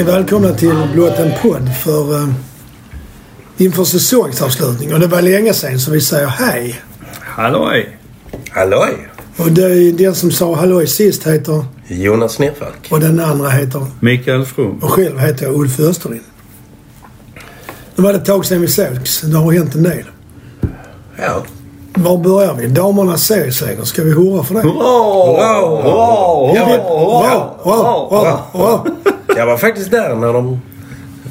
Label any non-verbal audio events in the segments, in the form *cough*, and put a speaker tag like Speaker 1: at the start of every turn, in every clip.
Speaker 1: Ni välkomna till blott en podd för uh, inför säsongsavslutning. Och det var länge sedan så vi säger hej.
Speaker 2: Halloj!
Speaker 3: Halloj!
Speaker 1: Och det, den som sa halloj sist heter...
Speaker 3: Jonas Nerfalk.
Speaker 1: Och den andra heter...
Speaker 2: Mikael From.
Speaker 1: Och själv heter jag Ulf Österlind. Nu var det ett tag sedan vi sågs. Det har hänt en del.
Speaker 3: Ja.
Speaker 1: Var börjar vi? Damernas serieseger. Ska vi hurra för det?
Speaker 2: Wow!
Speaker 3: Wow! Men-
Speaker 1: Wow, wow, wow, wow.
Speaker 3: Jag var faktiskt där när de...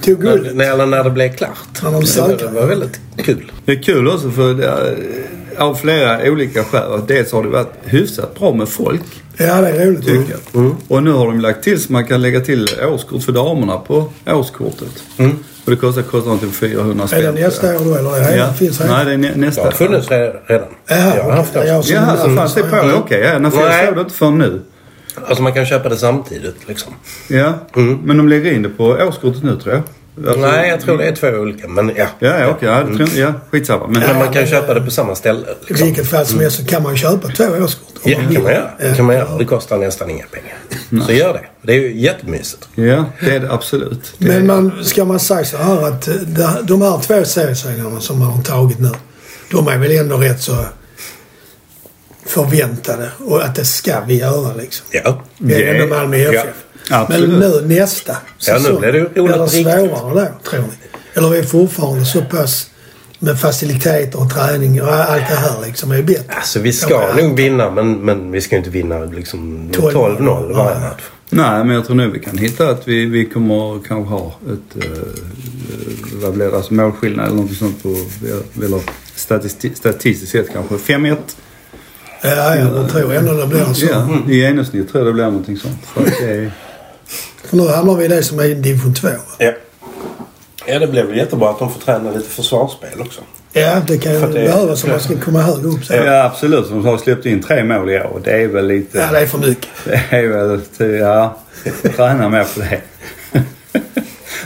Speaker 1: Tog
Speaker 3: När,
Speaker 1: guld.
Speaker 3: när, när det blev klart.
Speaker 1: När de
Speaker 3: var, det var väldigt kul.
Speaker 2: Det är kul också för det är, av flera olika skäl. Dels har det varit hyfsat bra med folk,
Speaker 1: Ja, det är roligt.
Speaker 2: tycker jag. Och nu har de lagt till så man kan lägga till årskort för damerna på årskortet. Och det kostar, kostar någonting 400
Speaker 1: Är
Speaker 2: spänn.
Speaker 1: det nästa år då eller? Är det
Speaker 2: Ja.
Speaker 1: redan? Finns
Speaker 2: Nej,
Speaker 1: redan?
Speaker 2: det är nä-
Speaker 3: Det
Speaker 2: nästa.
Speaker 3: har funnits re- redan.
Speaker 1: Ja,
Speaker 3: jag har haft det.
Speaker 1: Ja,
Speaker 2: Jaha, så fanns det på?
Speaker 1: Ja.
Speaker 2: Okej, ja. Nej, för jag
Speaker 3: Nej.
Speaker 2: såg det inte förrän nu.
Speaker 3: Alltså man kan köpa det samtidigt liksom.
Speaker 2: Ja, men de lägger in det på årskortet nu tror jag. Alltså-
Speaker 3: Nej, jag tror det är två olika. Men ja.
Speaker 2: Ja, ja okej. Ja, det tror jag- ja, skitsamma. Men,
Speaker 3: Men man kan köpa det på samma ställe.
Speaker 1: I
Speaker 3: Liksom.
Speaker 1: vilket fall som helst så kan man köpa två årskort.
Speaker 3: Ja, det kan man göra. Det
Speaker 1: Ja.
Speaker 3: kan man göra. Det kostar nästan inga pengar. Så gör det. Det är ju jättemysigt.
Speaker 2: ja, det är det absolut. Det
Speaker 1: Men man, ska man säga så här att eh, de här två seriesegrarna som man har tagit nu. De är väl ändå rätt så förväntade och att det ska vi göra liksom.
Speaker 3: Ja.
Speaker 1: Det är ändå Malmö FF. Men
Speaker 2: Absolut.
Speaker 1: nu nästa
Speaker 3: Ja, nu blir det roligt riktigt.
Speaker 1: svårare då, tror ni? Eller är fortfarande så pass med faciliteter och träning och allt det här liksom är bättre?
Speaker 3: Alltså vi ska
Speaker 1: Ja,
Speaker 3: nog vinna men, men vi ska inte vinna liksom
Speaker 1: 12-0
Speaker 3: 12-0 varje
Speaker 1: Nej.
Speaker 3: match.
Speaker 2: Nej, men jag tror nu vi kan hitta att vi, vi kommer kanske ha ett... Uh, vad blir det? Alltså målskillnad eller något sånt på... Eller statisti, statistiskt sett kanske 5-1.
Speaker 1: Ja, ja, jag tror ändå det blir så.
Speaker 2: Ja, i genomsnitt tror jag det blir någonting sånt. För är,
Speaker 1: För nu hamnar vi i det som är division 2.
Speaker 3: Ja. Ja, det blir väl jättebra att de får träna lite försvarsspel också.
Speaker 1: Ja, det kan ju behövas om man ska komma högre upp. Så.
Speaker 2: ja, absolut. De har släppt in tre mål i år. och Det är väl lite...
Speaker 1: Ja, det är för mycket.
Speaker 2: Det är väl... Ja, träna mer på det.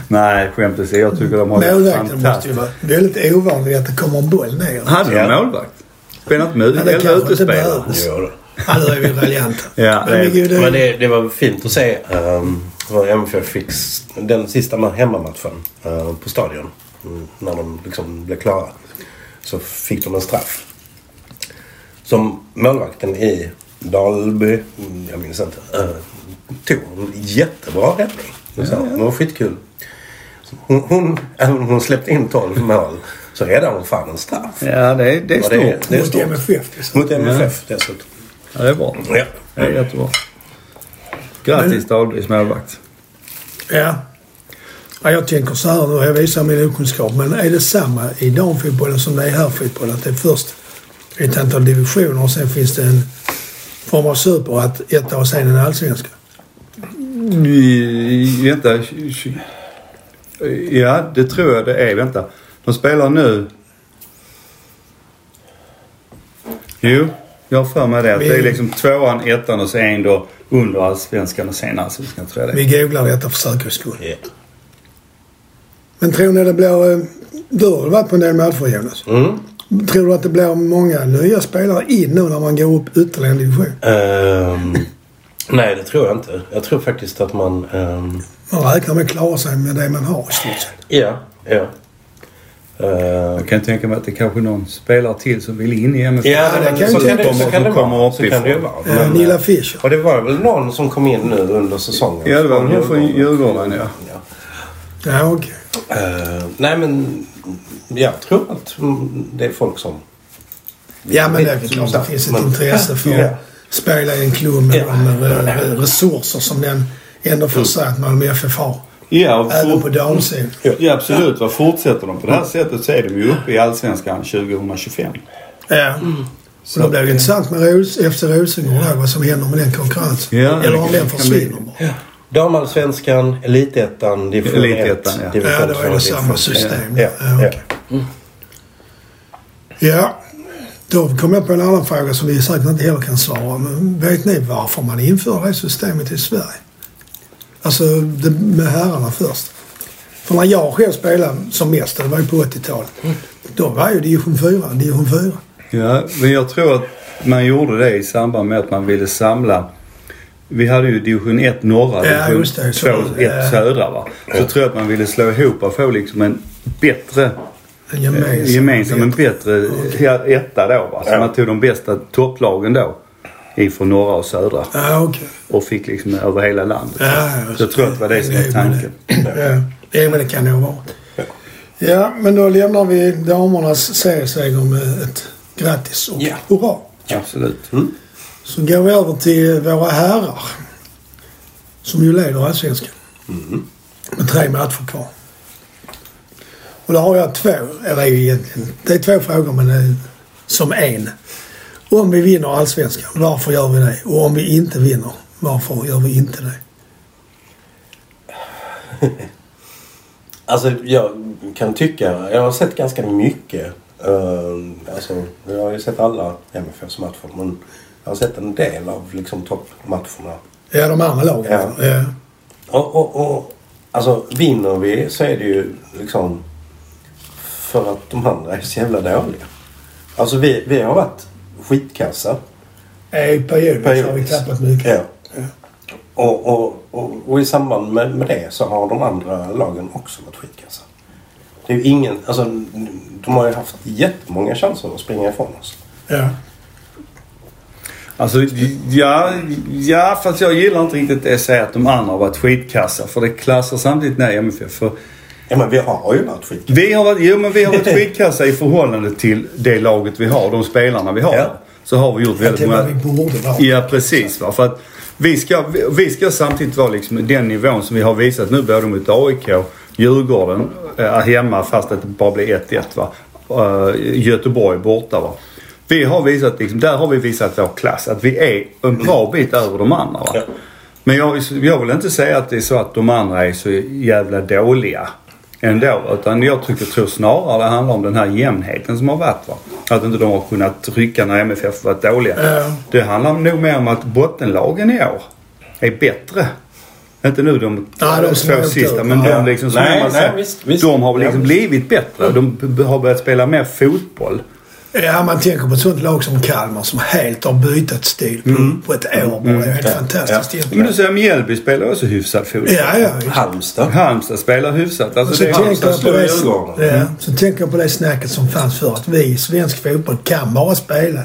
Speaker 2: Nej, skämt åsido. Jag tycker de har det
Speaker 1: Målvakten måste ju
Speaker 2: fantastiskt.
Speaker 1: vara väldigt ovanligt att det kommer en boll ner.
Speaker 2: Hade de målvakt? Spelar inte med
Speaker 1: Ja, det
Speaker 2: eller utespelare?
Speaker 3: Ja. *laughs*
Speaker 1: Ja, nu är vi raljanta.
Speaker 2: Ja,
Speaker 1: Men
Speaker 2: det är-
Speaker 1: det-
Speaker 3: Men det, det var fint att se um, vad MFF fick den sista ma- hemmamatchen eh, på stadion. Mm, när de liksom blev klara. Så fick de en straff. Som målvakten i Dalby, mm, jag minns inte, uh, tog en jättebra räddning. Det sa hon. Det var skitkul. Hon, hon, även om hon släppte in 12 mål så räddade hon fan en straff.
Speaker 2: Ja, det är, det är
Speaker 3: Ja,
Speaker 2: stort.
Speaker 3: det är- det är
Speaker 1: Mot
Speaker 3: stort.
Speaker 1: MFF. liksom.
Speaker 3: Mot MFF dessutom.
Speaker 2: Ja, det är bra.
Speaker 3: Ja.
Speaker 2: Det är jättebra. Grattis Dahlbys målvakt.
Speaker 1: Ja. ja. Jag tänker så här nu, jag visar min okunskap. Men är det samma i damfotbollen som det är här fotboll? Att det är först ett antal divisioner och sen finns det en form av super att ett och sen en allsvenska?
Speaker 2: Vi- Vänta. Ja, det tror jag det är. Vänta. De spelar nu... Jo, jag har för mig det. Att det är liksom tvåan, ettan och så en då under allsvenskan och sen allsvenskan tror jag det är.
Speaker 1: Vi googlar detta för säkerhets skull.
Speaker 3: Ja.
Speaker 1: Men tror ni det blir... eh, Du har varit på en del matcher Jonas.
Speaker 3: Mm.
Speaker 1: Tror du att det blir många nya spelare in nu när man går upp ytterligare en division?
Speaker 3: Ehm, nej, det tror jag inte. Jag tror faktiskt att man... ehm,
Speaker 1: Man räknar med att klara sig med det man har i stort sett.
Speaker 3: ja, ja.
Speaker 2: Jag kan tänka mig att det kanske är någon spelare till som vill in i MFF.
Speaker 3: ja,
Speaker 1: det
Speaker 3: men
Speaker 1: kan
Speaker 3: så, kan det, så kan det vara. Så kan det vara.
Speaker 1: Eh,
Speaker 3: Men,
Speaker 1: Nilla
Speaker 3: eh,
Speaker 1: Fischer.
Speaker 3: och det var väl någon som kom in nu under säsongen.
Speaker 2: Ja, det var nog från Djurgården ja.
Speaker 3: Ja.
Speaker 1: Ja, okej.
Speaker 3: Ehm, nej, men jag tror att mm, det är folk som...
Speaker 1: Ja, men det är klart det finns ett
Speaker 3: men-
Speaker 1: intresse för *laughs*
Speaker 3: Ja.
Speaker 1: att spela i en klubb med
Speaker 3: Ja.
Speaker 1: de eh, resurser som den ändå får säga att Malmö FF har.
Speaker 2: Ja, och
Speaker 1: Även på damsidan.
Speaker 2: ja absolut. Va? Fortsätter de på det här sättet så är de ju uppe i Allsvenskan 2025.
Speaker 1: Ja. Och då blir det intressant med Ros efter Rosengård då, vad som händer med den konkurrensen.
Speaker 2: Ja,
Speaker 1: Eller om
Speaker 2: det
Speaker 1: den försvinner bara.
Speaker 3: Damalsvenskan, Elitettan, division 1.
Speaker 2: Elitettan, ja.
Speaker 3: division
Speaker 1: Ja, då är det samma system.
Speaker 3: Ja,
Speaker 1: Ja,
Speaker 3: ja.
Speaker 1: okej. Ja, då kom jag på en annan fråga som vi säkert inte heller kan svara. Men vet ni varför man införde det systemet i Sverige? Alltså det, med herrarna först. För när jag själv spelade som mest, det var ju på 80-talet, då var ju division 4, division 4.
Speaker 2: Ja, men jag tror att man gjorde det i samband med att man ville samla vi hade ju division 1 norra,
Speaker 1: Ja,
Speaker 2: division
Speaker 1: just det.
Speaker 2: 2
Speaker 1: Så,
Speaker 2: 1
Speaker 1: ja.
Speaker 2: södra va. Så tror jag att man ville slå ihop och få liksom en bättre
Speaker 1: En gemensam.
Speaker 2: gemensam, en bättre ja, etta då va. Så
Speaker 3: Ja.
Speaker 2: man tog de bästa topplagen då ifrån norra och södra
Speaker 1: Ja, okej.
Speaker 2: och fick liksom över hela landet.
Speaker 1: Ja, ja,
Speaker 2: Så jag tror att det var det som var tanken.
Speaker 1: Ja, ja, men det kan nog vara. Ja, men då lämnar vi damernas serieseger med ett grattis och
Speaker 3: Ja.
Speaker 1: hurra.
Speaker 2: Absolut.
Speaker 1: Så går vi över till våra herrar. Som ju leder allsvenskan. Med tre matcher kvar. Och då har jag två, eller egentligen, det är två frågor men det är som en. Om vi vinner allsvenskan, varför gör vi det? Och om vi inte vinner, varför gör vi inte det? *laughs*
Speaker 3: Alltså jag kan tycka, jag har sett ganska mycket. Uh, alltså, jag har ju sett alla MFFs matcher men jag har sett en del av liksom toppmatcherna.
Speaker 1: Ja, de andra lagen.
Speaker 3: Ja.
Speaker 1: Ja.
Speaker 3: Och, och, och alltså vinner vi så är det ju liksom för att de andra är så jävla dåliga. Alltså vi, vi har varit skitkassa.
Speaker 1: I perioder så har vi tappat mycket.
Speaker 3: Ja. Och, och, och, och i samband med, med det så har de andra lagen också varit skitkassa. Det är ingen, alltså de har ju haft jättemånga chanser att springa ifrån oss.
Speaker 1: Ja.
Speaker 2: Alltså, ja, ja, fast jag gillar inte riktigt det att säga att de andra har varit skitkassa. För det klassar samtidigt ner MFF. För
Speaker 3: Ja men vi har ju varit skitkassa.
Speaker 2: vi har varit, jo men vi har varit *laughs* skitkassa i förhållande till det laget vi har, de spelarna vi har.
Speaker 3: Ja.
Speaker 2: Så har vi gjort väldigt
Speaker 1: vad
Speaker 2: många...
Speaker 1: vi borde vara.
Speaker 2: Ja precis va. För att vi ska, vi ska samtidigt vara liksom den nivån som vi har visat nu både mot AIK, Djurgården äh, hemma fast att det bara blir 1-1 va. Uh, Göteborg borta va. Vi har visat liksom, där har vi visat vår klass. Att vi är en bra bit över de andra va.
Speaker 3: Ja.
Speaker 2: Men jag, jag vill inte säga att det är så att de andra är så jävla dåliga ändå. Utan jag tycker, tror snarare det handlar om den här jämnheten som har varit. Va? Att inte de har kunnat rycka när MFF varit dåliga.
Speaker 1: Ja.
Speaker 2: Det handlar nog mer om att bottenlagen i år är bättre. Inte nu de två sista men de liksom som
Speaker 3: Nej,
Speaker 2: man
Speaker 3: nej,
Speaker 2: säger,
Speaker 3: visst, visst.
Speaker 2: De har liksom blivit bättre. De har börjat spela mer fotboll.
Speaker 1: Ja, man tänker på ett sånt lag som Kalmar som helt har bytt stil på, på ett år bara. Det är helt
Speaker 3: Ja.
Speaker 1: fantastiskt
Speaker 3: Ja.
Speaker 2: Men du säger Mjällby spelar också hyfsad fotboll.
Speaker 1: Ja, ja.
Speaker 3: Halmstad.
Speaker 2: Halmstad spelar hyfsat. Alltså
Speaker 1: så
Speaker 2: det är,
Speaker 1: tänker jag på
Speaker 3: slår
Speaker 1: det,
Speaker 3: Djurgården.
Speaker 1: ja, så tänker jag på det snacket som fanns för att vi i svensk fotboll kan bara spela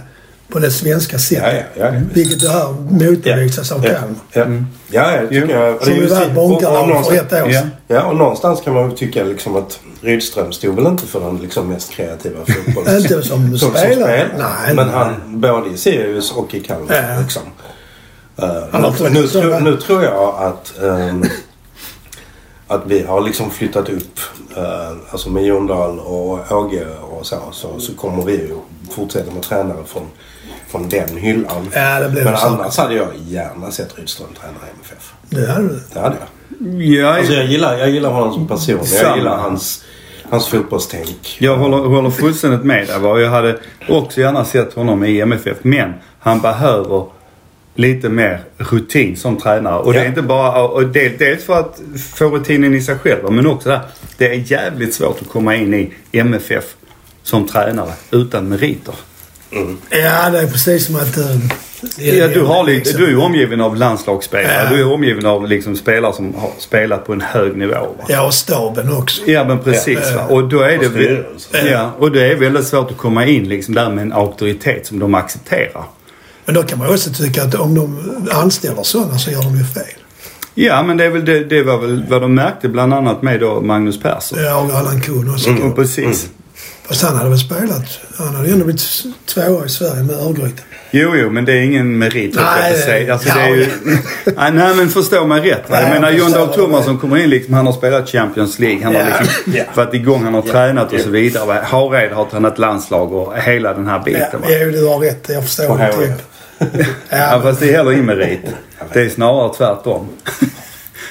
Speaker 1: på det svenska sättet.
Speaker 3: Ja, ja, ja.
Speaker 1: Vilket det här motbevisas av
Speaker 3: Ja.
Speaker 1: Kalmar.
Speaker 3: Ja, ja jag tycker jag. det
Speaker 1: Som
Speaker 3: är
Speaker 1: vi bonkarna
Speaker 3: och
Speaker 1: för
Speaker 3: någonstans-
Speaker 1: ett år
Speaker 2: Ja.
Speaker 1: sedan.
Speaker 3: Ja, och någonstans kan man ju tycka liksom att Rydström stod väl inte för den liksom mest kreativa fotbollen. *laughs*
Speaker 1: Inte som *laughs* spelare. Nej,
Speaker 3: Men
Speaker 1: nej.
Speaker 3: han, både i Sirius och i Kalmar
Speaker 1: Ja.
Speaker 3: liksom. Uh, nu, tro, nu tror jag att, ehm, att vi har liksom flyttat upp, uh, alltså med Jon Dahl och Åge och så, så, så kommer vi ju fortsätta med tränare från, från den hyllan.
Speaker 1: Ja, det blir
Speaker 3: Men
Speaker 1: så.
Speaker 3: annars hade jag gärna sett Rydström träna i MFF.
Speaker 1: Det hade du.
Speaker 3: Det hade jag.
Speaker 2: ja,
Speaker 3: Alltså jag gillar, jag gillar honom som person.
Speaker 2: Samma.
Speaker 3: Jag gillar hans, hans fotbollstänk.
Speaker 2: Jag håller, håller fullständigt med dig. Jag hade också gärna sett honom i MFF. Men han behöver lite mer rutin som tränare. Och det
Speaker 3: Ja.
Speaker 2: är inte bara... Och det, dels för att få rutinen i sig själv men också där. Det är jävligt svårt att komma in i MFF som tränare utan meriter.
Speaker 1: Ja, det är precis som att... eh,
Speaker 2: Ja, du, har,
Speaker 1: liksom-
Speaker 2: du är ju omgiven av landslagsspelare.
Speaker 1: Ja.
Speaker 2: Du är omgiven av liksom spelare som har spelat på en hög nivå. Va?
Speaker 1: Ja, och staben också.
Speaker 2: Ja men precis
Speaker 1: Ja.
Speaker 2: va. Och då är det...
Speaker 3: Och.
Speaker 2: Ja, och det är väldigt svårt att komma in liksom där med en auktoritet som de accepterar.
Speaker 1: Men då kan man också tycka att om de anställer sådana så gör de ju fel.
Speaker 2: Ja men det, är väl det, det var väl vad de märkte bland annat med då Magnus Persson.
Speaker 1: Ja, och Allan Kuhn också.
Speaker 2: Och precis.
Speaker 1: Fast han hade väl spelat. Han hade ju ändå blivit tvåa i Sverige med Örgryte.
Speaker 2: Jo, jo, men det är ingen merit jag
Speaker 1: Nej,
Speaker 2: säga. Alltså,
Speaker 1: ja,
Speaker 2: ju... *laughs* nej, nej, men förstå mig rätt. Va? Jag
Speaker 1: Nej,
Speaker 2: menar
Speaker 1: jag
Speaker 2: John Dahl Tomasson kommer in liksom. Han har spelat Champions League. Han har
Speaker 1: Ja,
Speaker 2: liksom
Speaker 3: ja.
Speaker 2: varit igång. Han har
Speaker 3: Ja.
Speaker 2: tränat och så
Speaker 3: Ja.
Speaker 2: vidare. va. Hareide har tränat landslag och hela den här
Speaker 1: Ja,
Speaker 2: biten. Va?
Speaker 1: jo, du har rätt. Jag förstår det. Typ. *laughs*
Speaker 2: Ja,
Speaker 1: Ja,
Speaker 2: fast det är heller ingen merit. Det är snarare tvärtom.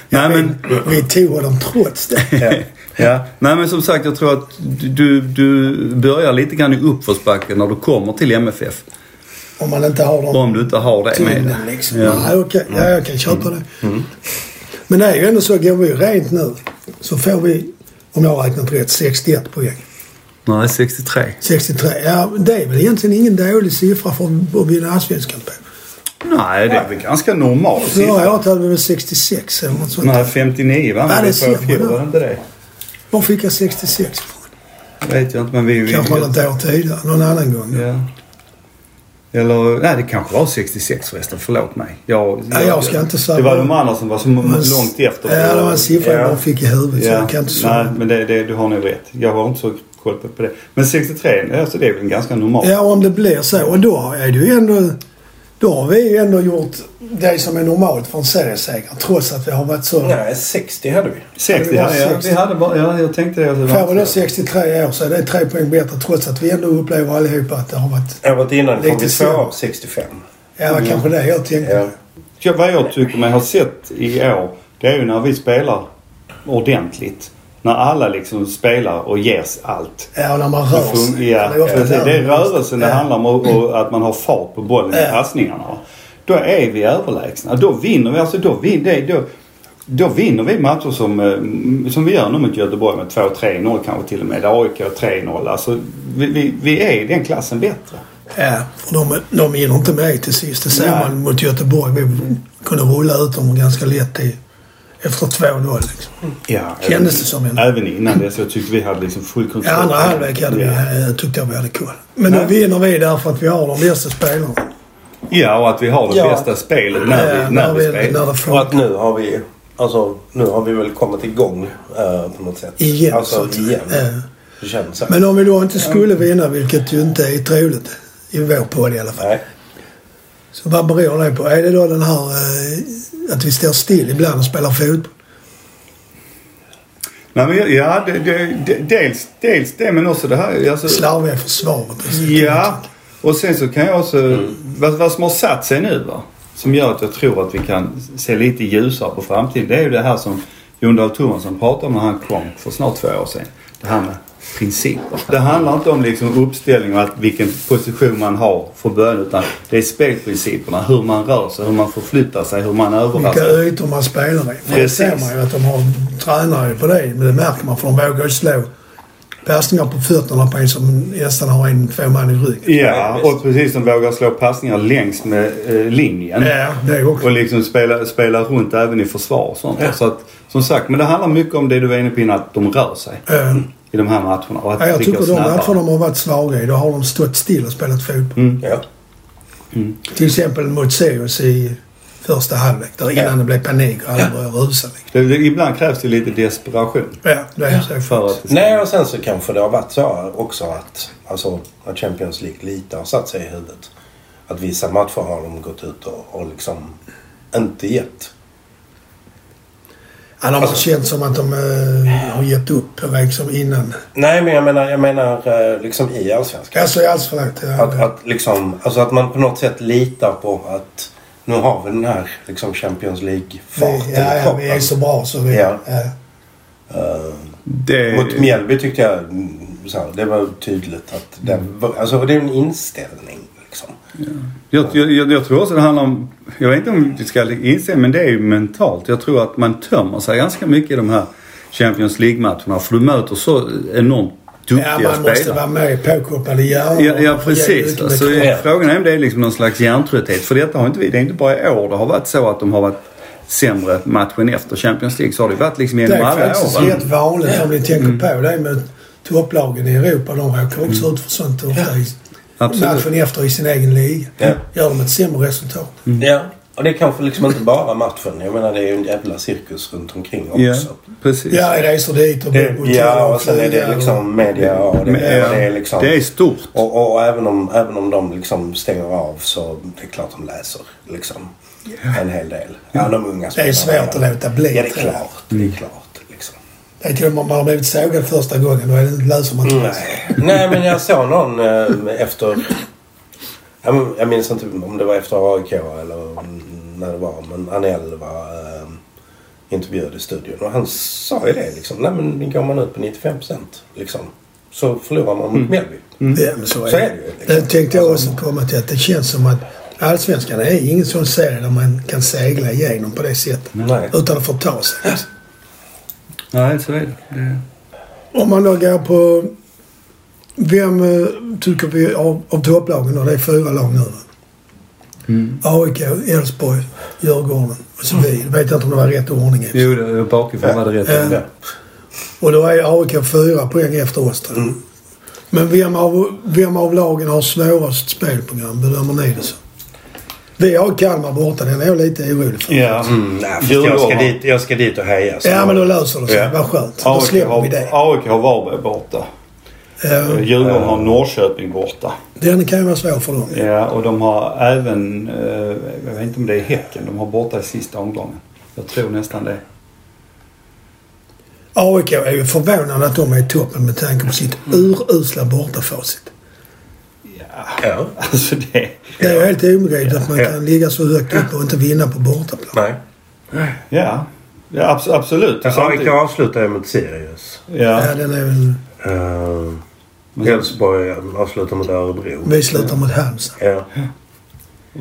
Speaker 2: nej, men...
Speaker 1: vi tog honom trots det. *laughs*
Speaker 2: Ja, nej men som sagt jag tror att du, du börjar lite grann i uppförsbacken när du kommer till MFF.
Speaker 1: Om man inte har dem
Speaker 2: Om du inte har det med dig.
Speaker 1: liksom.
Speaker 2: Ja.
Speaker 1: Nej, okej. Ja, jag kan köpa det. Men det är ju ändå så, går vi rent nu så får vi, om jag har räknat rätt, 61 poäng.
Speaker 2: Nej, 63.
Speaker 1: 63. Ja, det är väl egentligen ingen dålig siffra för att vinna allsvenskan på.
Speaker 2: Nej, det är väl ganska normalt.
Speaker 1: Förra året hade vi väl 66 eller något sånt.
Speaker 2: Nej, 59 va? Men
Speaker 1: det
Speaker 2: det
Speaker 1: ser man
Speaker 2: var inte det?
Speaker 1: Var fick jag 66 ifrån?
Speaker 2: Vet jag inte, men vi...
Speaker 1: Kanske något år tidigare. Någon annan gång.
Speaker 2: Ja. Eller, nej det kanske var 66 förresten. Förlåt mig. Jag,
Speaker 1: Nej, jag ska inte säga-
Speaker 2: Det var de andra som var så
Speaker 1: Men-
Speaker 2: långt efter.
Speaker 1: Ja, det var en siffra jag
Speaker 3: Ja.
Speaker 1: bara fick i huvudet så jag kan inte
Speaker 2: Nej,
Speaker 1: svara.
Speaker 2: men det, det, du har nog rätt. Jag har inte så koll på på det. Men 63, alltså det är väl ganska normalt.
Speaker 1: Ja, om det blir så. Och då är det ju ändå... Då har vi ju ändå gjort det som är normalt för en serieseger. Trots att vi har varit så...
Speaker 3: Nej, 60 hade vi.
Speaker 2: 60,
Speaker 1: Ja,
Speaker 2: ja,
Speaker 1: det var
Speaker 2: ja,
Speaker 1: 60.
Speaker 2: vi hade bara, ja, jag tänkte det. Alltså,
Speaker 1: Får vi då 63 år så är det tre poäng bättre trots att vi ändå upplever allihopa att det har varit...
Speaker 3: Året innan kom vi
Speaker 1: så.
Speaker 3: två 65.
Speaker 1: Ja, det var kanske det jag tänkte.
Speaker 3: Ja.
Speaker 2: Ja, vad jag tycker mig ha sett i år, det är ju när vi spelar ordentligt. När alla liksom spelar och ges allt.
Speaker 1: Ja, när man rör
Speaker 2: Det,
Speaker 1: sig.
Speaker 2: ja,
Speaker 1: Det är där
Speaker 2: det är rörelsen det
Speaker 1: Ja.
Speaker 2: handlar om och, och att man har fart på bollen i
Speaker 1: Ja.
Speaker 2: passningarna. Då är vi överlägsna. Då vinner vi. Alltså då, vin, det, då, då vinner vi matcher som, eh, som vi gör nu mot Göteborg med 2-3-0 kanske till och med. AIK 3-0. Alltså vi, vi, vi är i den klassen bättre.
Speaker 1: Ja, för de, de hinner inte med till sist. Det ser man mot Göteborg. Vi kunde rulla ut dem ganska lätt i, efter 2-0. Liksom.
Speaker 2: Ja,
Speaker 1: Kändes det som en-
Speaker 2: Även innan det så jag tyckte vi hade liksom full kontroll.
Speaker 1: andra halvlek hade vi,
Speaker 2: Ja.
Speaker 1: eh, tyckte jag vi hade koll. Men
Speaker 2: Nej.
Speaker 1: vinner vi därför att vi har de bästa spelarna.
Speaker 2: Ja, och att vi har det
Speaker 3: Ja.
Speaker 2: bästa spelet när
Speaker 1: Ja,
Speaker 2: vi, när vi
Speaker 1: när
Speaker 2: spelar.
Speaker 1: det
Speaker 3: Och att nu har vi... Alltså, nu har vi väl kommit igång eh, på något sätt.
Speaker 1: Igen, så
Speaker 3: Alltså igen.
Speaker 1: Ja.
Speaker 3: Det känns så.
Speaker 1: Men om vi då inte skulle vinna, vilket ju inte är troligt i vår podd i alla fall.
Speaker 3: Nej.
Speaker 1: Så vad beror det på? Är det då den här eh, att vi står still ibland och spelar fotboll?
Speaker 2: Nej, men ja, det, det, dels, dels det men också det här. Alltså,
Speaker 1: Slarviga försvaret. och så.
Speaker 2: Ja, och sen så kan jag också... Vad, vad som har satt sig nu va? Som gör att jag tror att vi kan se lite ljusare på framtiden. Det är ju det här som Jon Dahl Tomasson pratade om när han kom för snart två år sedan. Det här med principer. Det handlar inte om liksom uppställning och att vilken position man har från början utan det är spelprinciperna. Hur man rör sig, hur man förflyttar sig, hur man
Speaker 1: Vilka
Speaker 2: överraskar.
Speaker 1: ytor man spelar i. För det
Speaker 2: Precis.
Speaker 1: ser man ju att de har tränare på det. Men det märker man för de vågar ju slå passningar på fötterna på en som nästan har en, två man i ryggen.
Speaker 2: Ja, och precis som vågar slå passningar längs med eh, linjen.
Speaker 1: Ja, det också.
Speaker 2: Och liksom spela, spela runt även i försvar och sånt.
Speaker 1: Ja.
Speaker 2: Så att, som sagt, men det handlar mycket om det du var inne på innan, att de rör sig
Speaker 1: Eh,
Speaker 2: i de här matcherna. Och att
Speaker 1: ja, jag tycker de
Speaker 2: snabbare.
Speaker 1: matcher de har varit svaga i, då har de stått still och spelat fotboll.
Speaker 2: Mm.
Speaker 3: Ja.
Speaker 1: Till exempel mot Sirius i första halvlek. Där innan
Speaker 3: Ja.
Speaker 1: det blev panik och alla
Speaker 3: Ja.
Speaker 1: började rusa.
Speaker 2: Det, det, ibland krävs det lite desperation.
Speaker 1: Ja, det är så.
Speaker 2: För att
Speaker 3: Nej, och sen så kanske det har varit så också att, alltså, att Champions League lite har satt sig i huvudet. Att vissa matcher har de gått ut och, och liksom inte gett.
Speaker 1: Ja, de har
Speaker 3: Alltså-
Speaker 1: känt som att de eh, har gett upp liksom innan.
Speaker 3: Nej, men jag menar, jag menar eh, liksom i Allsvenskan.
Speaker 1: Alltså i alls förlagt. Ja,
Speaker 3: Att, att, liksom, alltså att man på något sätt litar på att nu har vi den här liksom Champions League-farten
Speaker 1: ja, ja, vi är så bra så vi...
Speaker 3: Ja.
Speaker 1: Ja.
Speaker 3: Eh,
Speaker 2: det,
Speaker 3: Mot Mjällby tyckte jag mm, så här, det var tydligt att det, var, alltså, det är en inställning. Liksom.
Speaker 2: jag, jag, jag, jag tror också det handlar om, jag vet inte om vi ska inse, men det är ju mentalt. Jag tror att man tömmer sig ganska mycket i de här Champions League-matcherna. För du möter så enormt duktiga
Speaker 1: ja, man måste
Speaker 2: spelare.
Speaker 1: vara med påkopplad i hjärnan.
Speaker 2: Ja, ja precis. Alltså,
Speaker 3: Ja.
Speaker 2: Frågan är om det är liksom någon slags hjärntrötthet. För detta har inte vi, det är inte bara i år det har varit så att de har varit sämre matchen efter Champions League. Så har det varit liksom
Speaker 1: Det
Speaker 2: genom
Speaker 1: är
Speaker 2: alla
Speaker 1: faktiskt
Speaker 2: åren.
Speaker 1: rätt vanligt om ni tänker på det med topplagen i Europa. De råkar också ut för sånt ofta i
Speaker 2: Absolut.
Speaker 1: matchen efter i sin egen liga.
Speaker 3: Ja.
Speaker 1: Gör de ett sämre resultat.
Speaker 3: Ja, och det är kanske liksom inte bara matchen. Jag menar det är ju en jävla cirkus runt omkring också.
Speaker 2: Ja, precis.
Speaker 1: Ja, resor dit och
Speaker 3: Det, ja, och sen är det liksom media och det,
Speaker 2: Men,
Speaker 3: och
Speaker 2: ja,
Speaker 3: det är liksom...
Speaker 2: det är stort.
Speaker 3: Och, och, och även, om, även om de liksom stänger av så det är klart de läser liksom en hel del. Ja, de unga
Speaker 1: Det är svårt att
Speaker 3: ja.
Speaker 1: låta bli,
Speaker 3: Ja, det är klart. Det är klart. Liksom.
Speaker 1: Det är till och med om man har blivit sågad första gången. Då är det, läser man inte.
Speaker 3: Nej. Nej, men jag såg någon eh, efter... Jag, jag minns inte om det var efter AIK eller när det var. Men Anel var eh, intervjuad i studion. Och han sa ju det liksom. Nej men går man ut på 95 procent liksom. Så förlorar man mot Mjällby.
Speaker 1: Ja, men så är,
Speaker 3: Så är
Speaker 1: det.
Speaker 3: det ju, liksom.
Speaker 1: Det tänkte jag också komma till. Att det känns som att Allsvenskan är ingen sån serie där man kan segla igenom på det sättet.
Speaker 3: Nej.
Speaker 1: Utan att förta sig.
Speaker 2: Nej, så är det. det.
Speaker 1: Om man då går på... Vem eh, tycker vi av, av topplagen, och det är fyra lag nu. AIK, Elfsborg, Djurgården och så vi. Jag vet inte om det var rätt ordning. i.
Speaker 2: Jo, det- bakifrån var det rätt.
Speaker 1: Ja.
Speaker 3: Ja.
Speaker 1: Och då är AIK fyra poäng efter oss jag. Men vem av, vem av lagen har svårast spelprogram? Bedömer ni det så? Vi har Kalmar borta. Den är jag lite orolig för.
Speaker 2: Ja.
Speaker 3: Mm, nej, jag, ska dit, jag ska dit och heja. så-
Speaker 1: Ja, men då löser det sig.
Speaker 3: Ja.
Speaker 1: Vad skönt. Då släpper vi det.
Speaker 2: AIK har Varberg borta.
Speaker 1: Ja,
Speaker 2: Djurgården har Norrköping borta.
Speaker 1: den kan ju vara svår för dem.
Speaker 2: Ja, och de har även, eh, jag vet inte om det är Häcken, de har borta i sista omgången. Jag tror nästan det.
Speaker 1: AIK är ju förvånande att de är i toppen med tanke på sitt urusla bortafacit.
Speaker 2: Ja,
Speaker 3: Ja.
Speaker 2: alltså det...
Speaker 1: Det är helt obegripligt att man
Speaker 3: Ja.
Speaker 1: kan ligga så högt upp och inte vinna på bortaplan.
Speaker 3: Nej.
Speaker 2: Ja, ja abs- absolut.
Speaker 3: AIK
Speaker 2: Samtidigt-
Speaker 3: avslutar ju mot Sirius.
Speaker 2: Ja,
Speaker 1: Ja, den är väl...
Speaker 3: Uh, avslutar mot Örebro.
Speaker 1: Vi slutar mot Halmstad.
Speaker 3: Ja.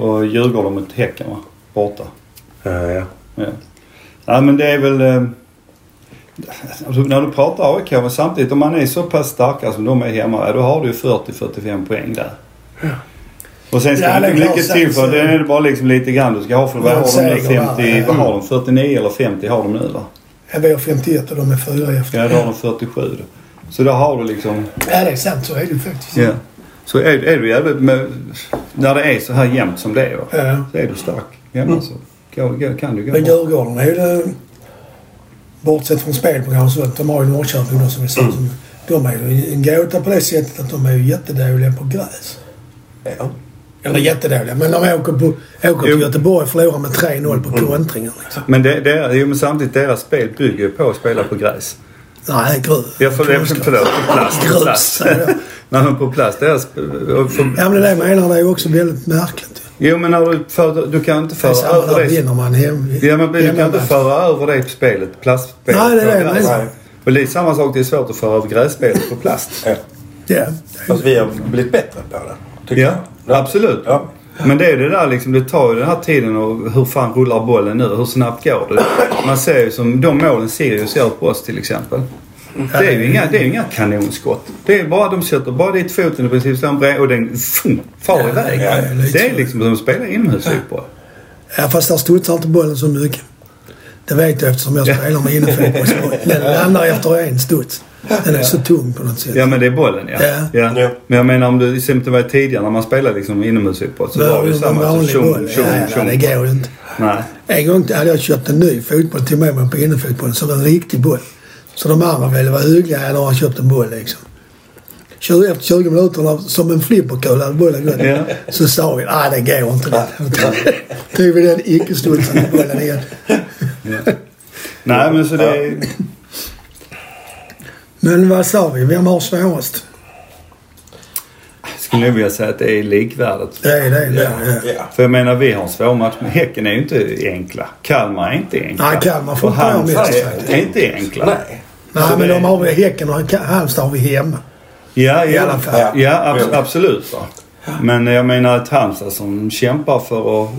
Speaker 2: och Djurgården mot Häcken va? Borta.
Speaker 3: Uh, ja.
Speaker 2: Ja. ja, men det är väl... eh, Alltså, när du pratar AIK, men samtidigt om man är så pass starka som de är hemma, ja, då har du ju 40-45 poäng där. Och sen ska
Speaker 1: Ja, är
Speaker 2: mycket
Speaker 1: klart,
Speaker 2: till för det är bara liksom lite grann du ska ha för vad
Speaker 1: Ja,
Speaker 2: har de nu?
Speaker 1: seger, va?
Speaker 2: 50, vad har de? 49 eller 50 har de nu va?
Speaker 1: Ja, vi har 51 och de är fyra efter.
Speaker 2: Ja, då har de 47 då. Så då har du liksom...
Speaker 1: Ja, det är sant. Så är det ju faktiskt.
Speaker 2: Ja. Så är, är du jävligt med, När det är så här jämnt som det är va?
Speaker 1: Ja.
Speaker 2: Så är du stark hemma så kan, kan, kan du gå
Speaker 1: Men. Djurgården är ju. Bortsett från spelprogram sånt. De har ju Norrköping då som vi sa. som- De är ju en gåta på det sättet att de är ju jättedåliga på gräs.
Speaker 3: Ja.
Speaker 1: Eller jättedåliga, men de åker, på, åker till
Speaker 2: Jo.
Speaker 1: Göteborg och förlorar med 3-0 på kontringar. Liksom.
Speaker 2: Men, det, det, jo, men samtidigt deras spel bygger ju på att spela på gräs.
Speaker 1: Nej, grus.
Speaker 2: Ja, för, det- förlåt, på plast.
Speaker 1: Grus,
Speaker 2: plast.
Speaker 1: jag. *laughs*
Speaker 2: Nej, men på plast. Deras, för,
Speaker 1: Ja, men det jag menar det är ju också väldigt märkligt. ju.
Speaker 2: jo, men när du, för, du kan inte
Speaker 1: Det är
Speaker 2: föra
Speaker 1: samma
Speaker 2: över det.
Speaker 1: vinner man hem.
Speaker 2: Ja, men du kan inte föra över det på spelet, plastspelet.
Speaker 1: Nej, det är det jag menar.
Speaker 2: Och det är samma sak, det är svårt att föra över grässpelet på plast.
Speaker 3: ja.
Speaker 1: Ja.
Speaker 3: Fast vi har blivit bättre på det. Tycker
Speaker 2: Ja,
Speaker 3: jag.
Speaker 2: absolut.
Speaker 3: Ja.
Speaker 2: Men det är det där liksom, det tar ju den här tiden och hur fan rullar bollen nu? Hur snabbt går det? Man ser ju som de målen Sirius gör på oss till exempel. Det är ju inga, det är inga kanonskott. Det är bara de sätter bara dit foten i princip slår en bred och den fum, far iväg.
Speaker 1: ja,
Speaker 2: det är liksom som att spela inomhusfotboll.
Speaker 1: ja, fast där studsar inte bollen så mycket. Det vet jag eftersom jag spelar med innefotbollsboll. Den landar efter en studs. Den är så tung på något sätt.
Speaker 2: Ja men det är bollen ja.
Speaker 1: Ja.
Speaker 3: Ja.
Speaker 2: Men jag menar om du exempelvis var tidigare när man spelade liksom inomhusfotboll så var det ju samma. Så
Speaker 1: vanlig
Speaker 2: tjong,
Speaker 1: boll.
Speaker 2: tjong,
Speaker 1: Ja, ja,
Speaker 2: tjong.
Speaker 1: det går ju inte.
Speaker 2: Nej.
Speaker 1: En gång hade jag köpt en ny fotboll till med mig på innefotbollen som en riktig boll. Så de andra ville vara hyggliga. Ja, de har köpt en boll liksom. 20, efter 20 minuter som en flipperkula hade bollen gått.
Speaker 2: Ja.
Speaker 1: Så sa vi nej det går inte. det. Tog vi den icke-studsande bollen igen.
Speaker 2: Nej men så det är...
Speaker 1: Men vad sa vi? Vem har svårast?
Speaker 2: Skulle jag vilja säga att det är likvärdigt.
Speaker 1: Det är det. Ja. Ja.
Speaker 2: För jag menar vi har en svår match men Häcken är ju inte enkla. Kalmar är inte enkla.
Speaker 1: Nej, Kalmar får inte vara mest
Speaker 2: är,
Speaker 1: faktiskt.
Speaker 2: är inte enkla.
Speaker 3: Nej.
Speaker 1: Nej,
Speaker 2: Så
Speaker 1: men
Speaker 2: det-
Speaker 1: de har vi Häcken och Halmstad har vi hemma.
Speaker 2: Ja,
Speaker 1: I
Speaker 2: ja,
Speaker 1: alla fall.
Speaker 2: Ja, ja
Speaker 3: Ja.
Speaker 2: absolut. Va? Men jag menar ett Halmstad som kämpar för att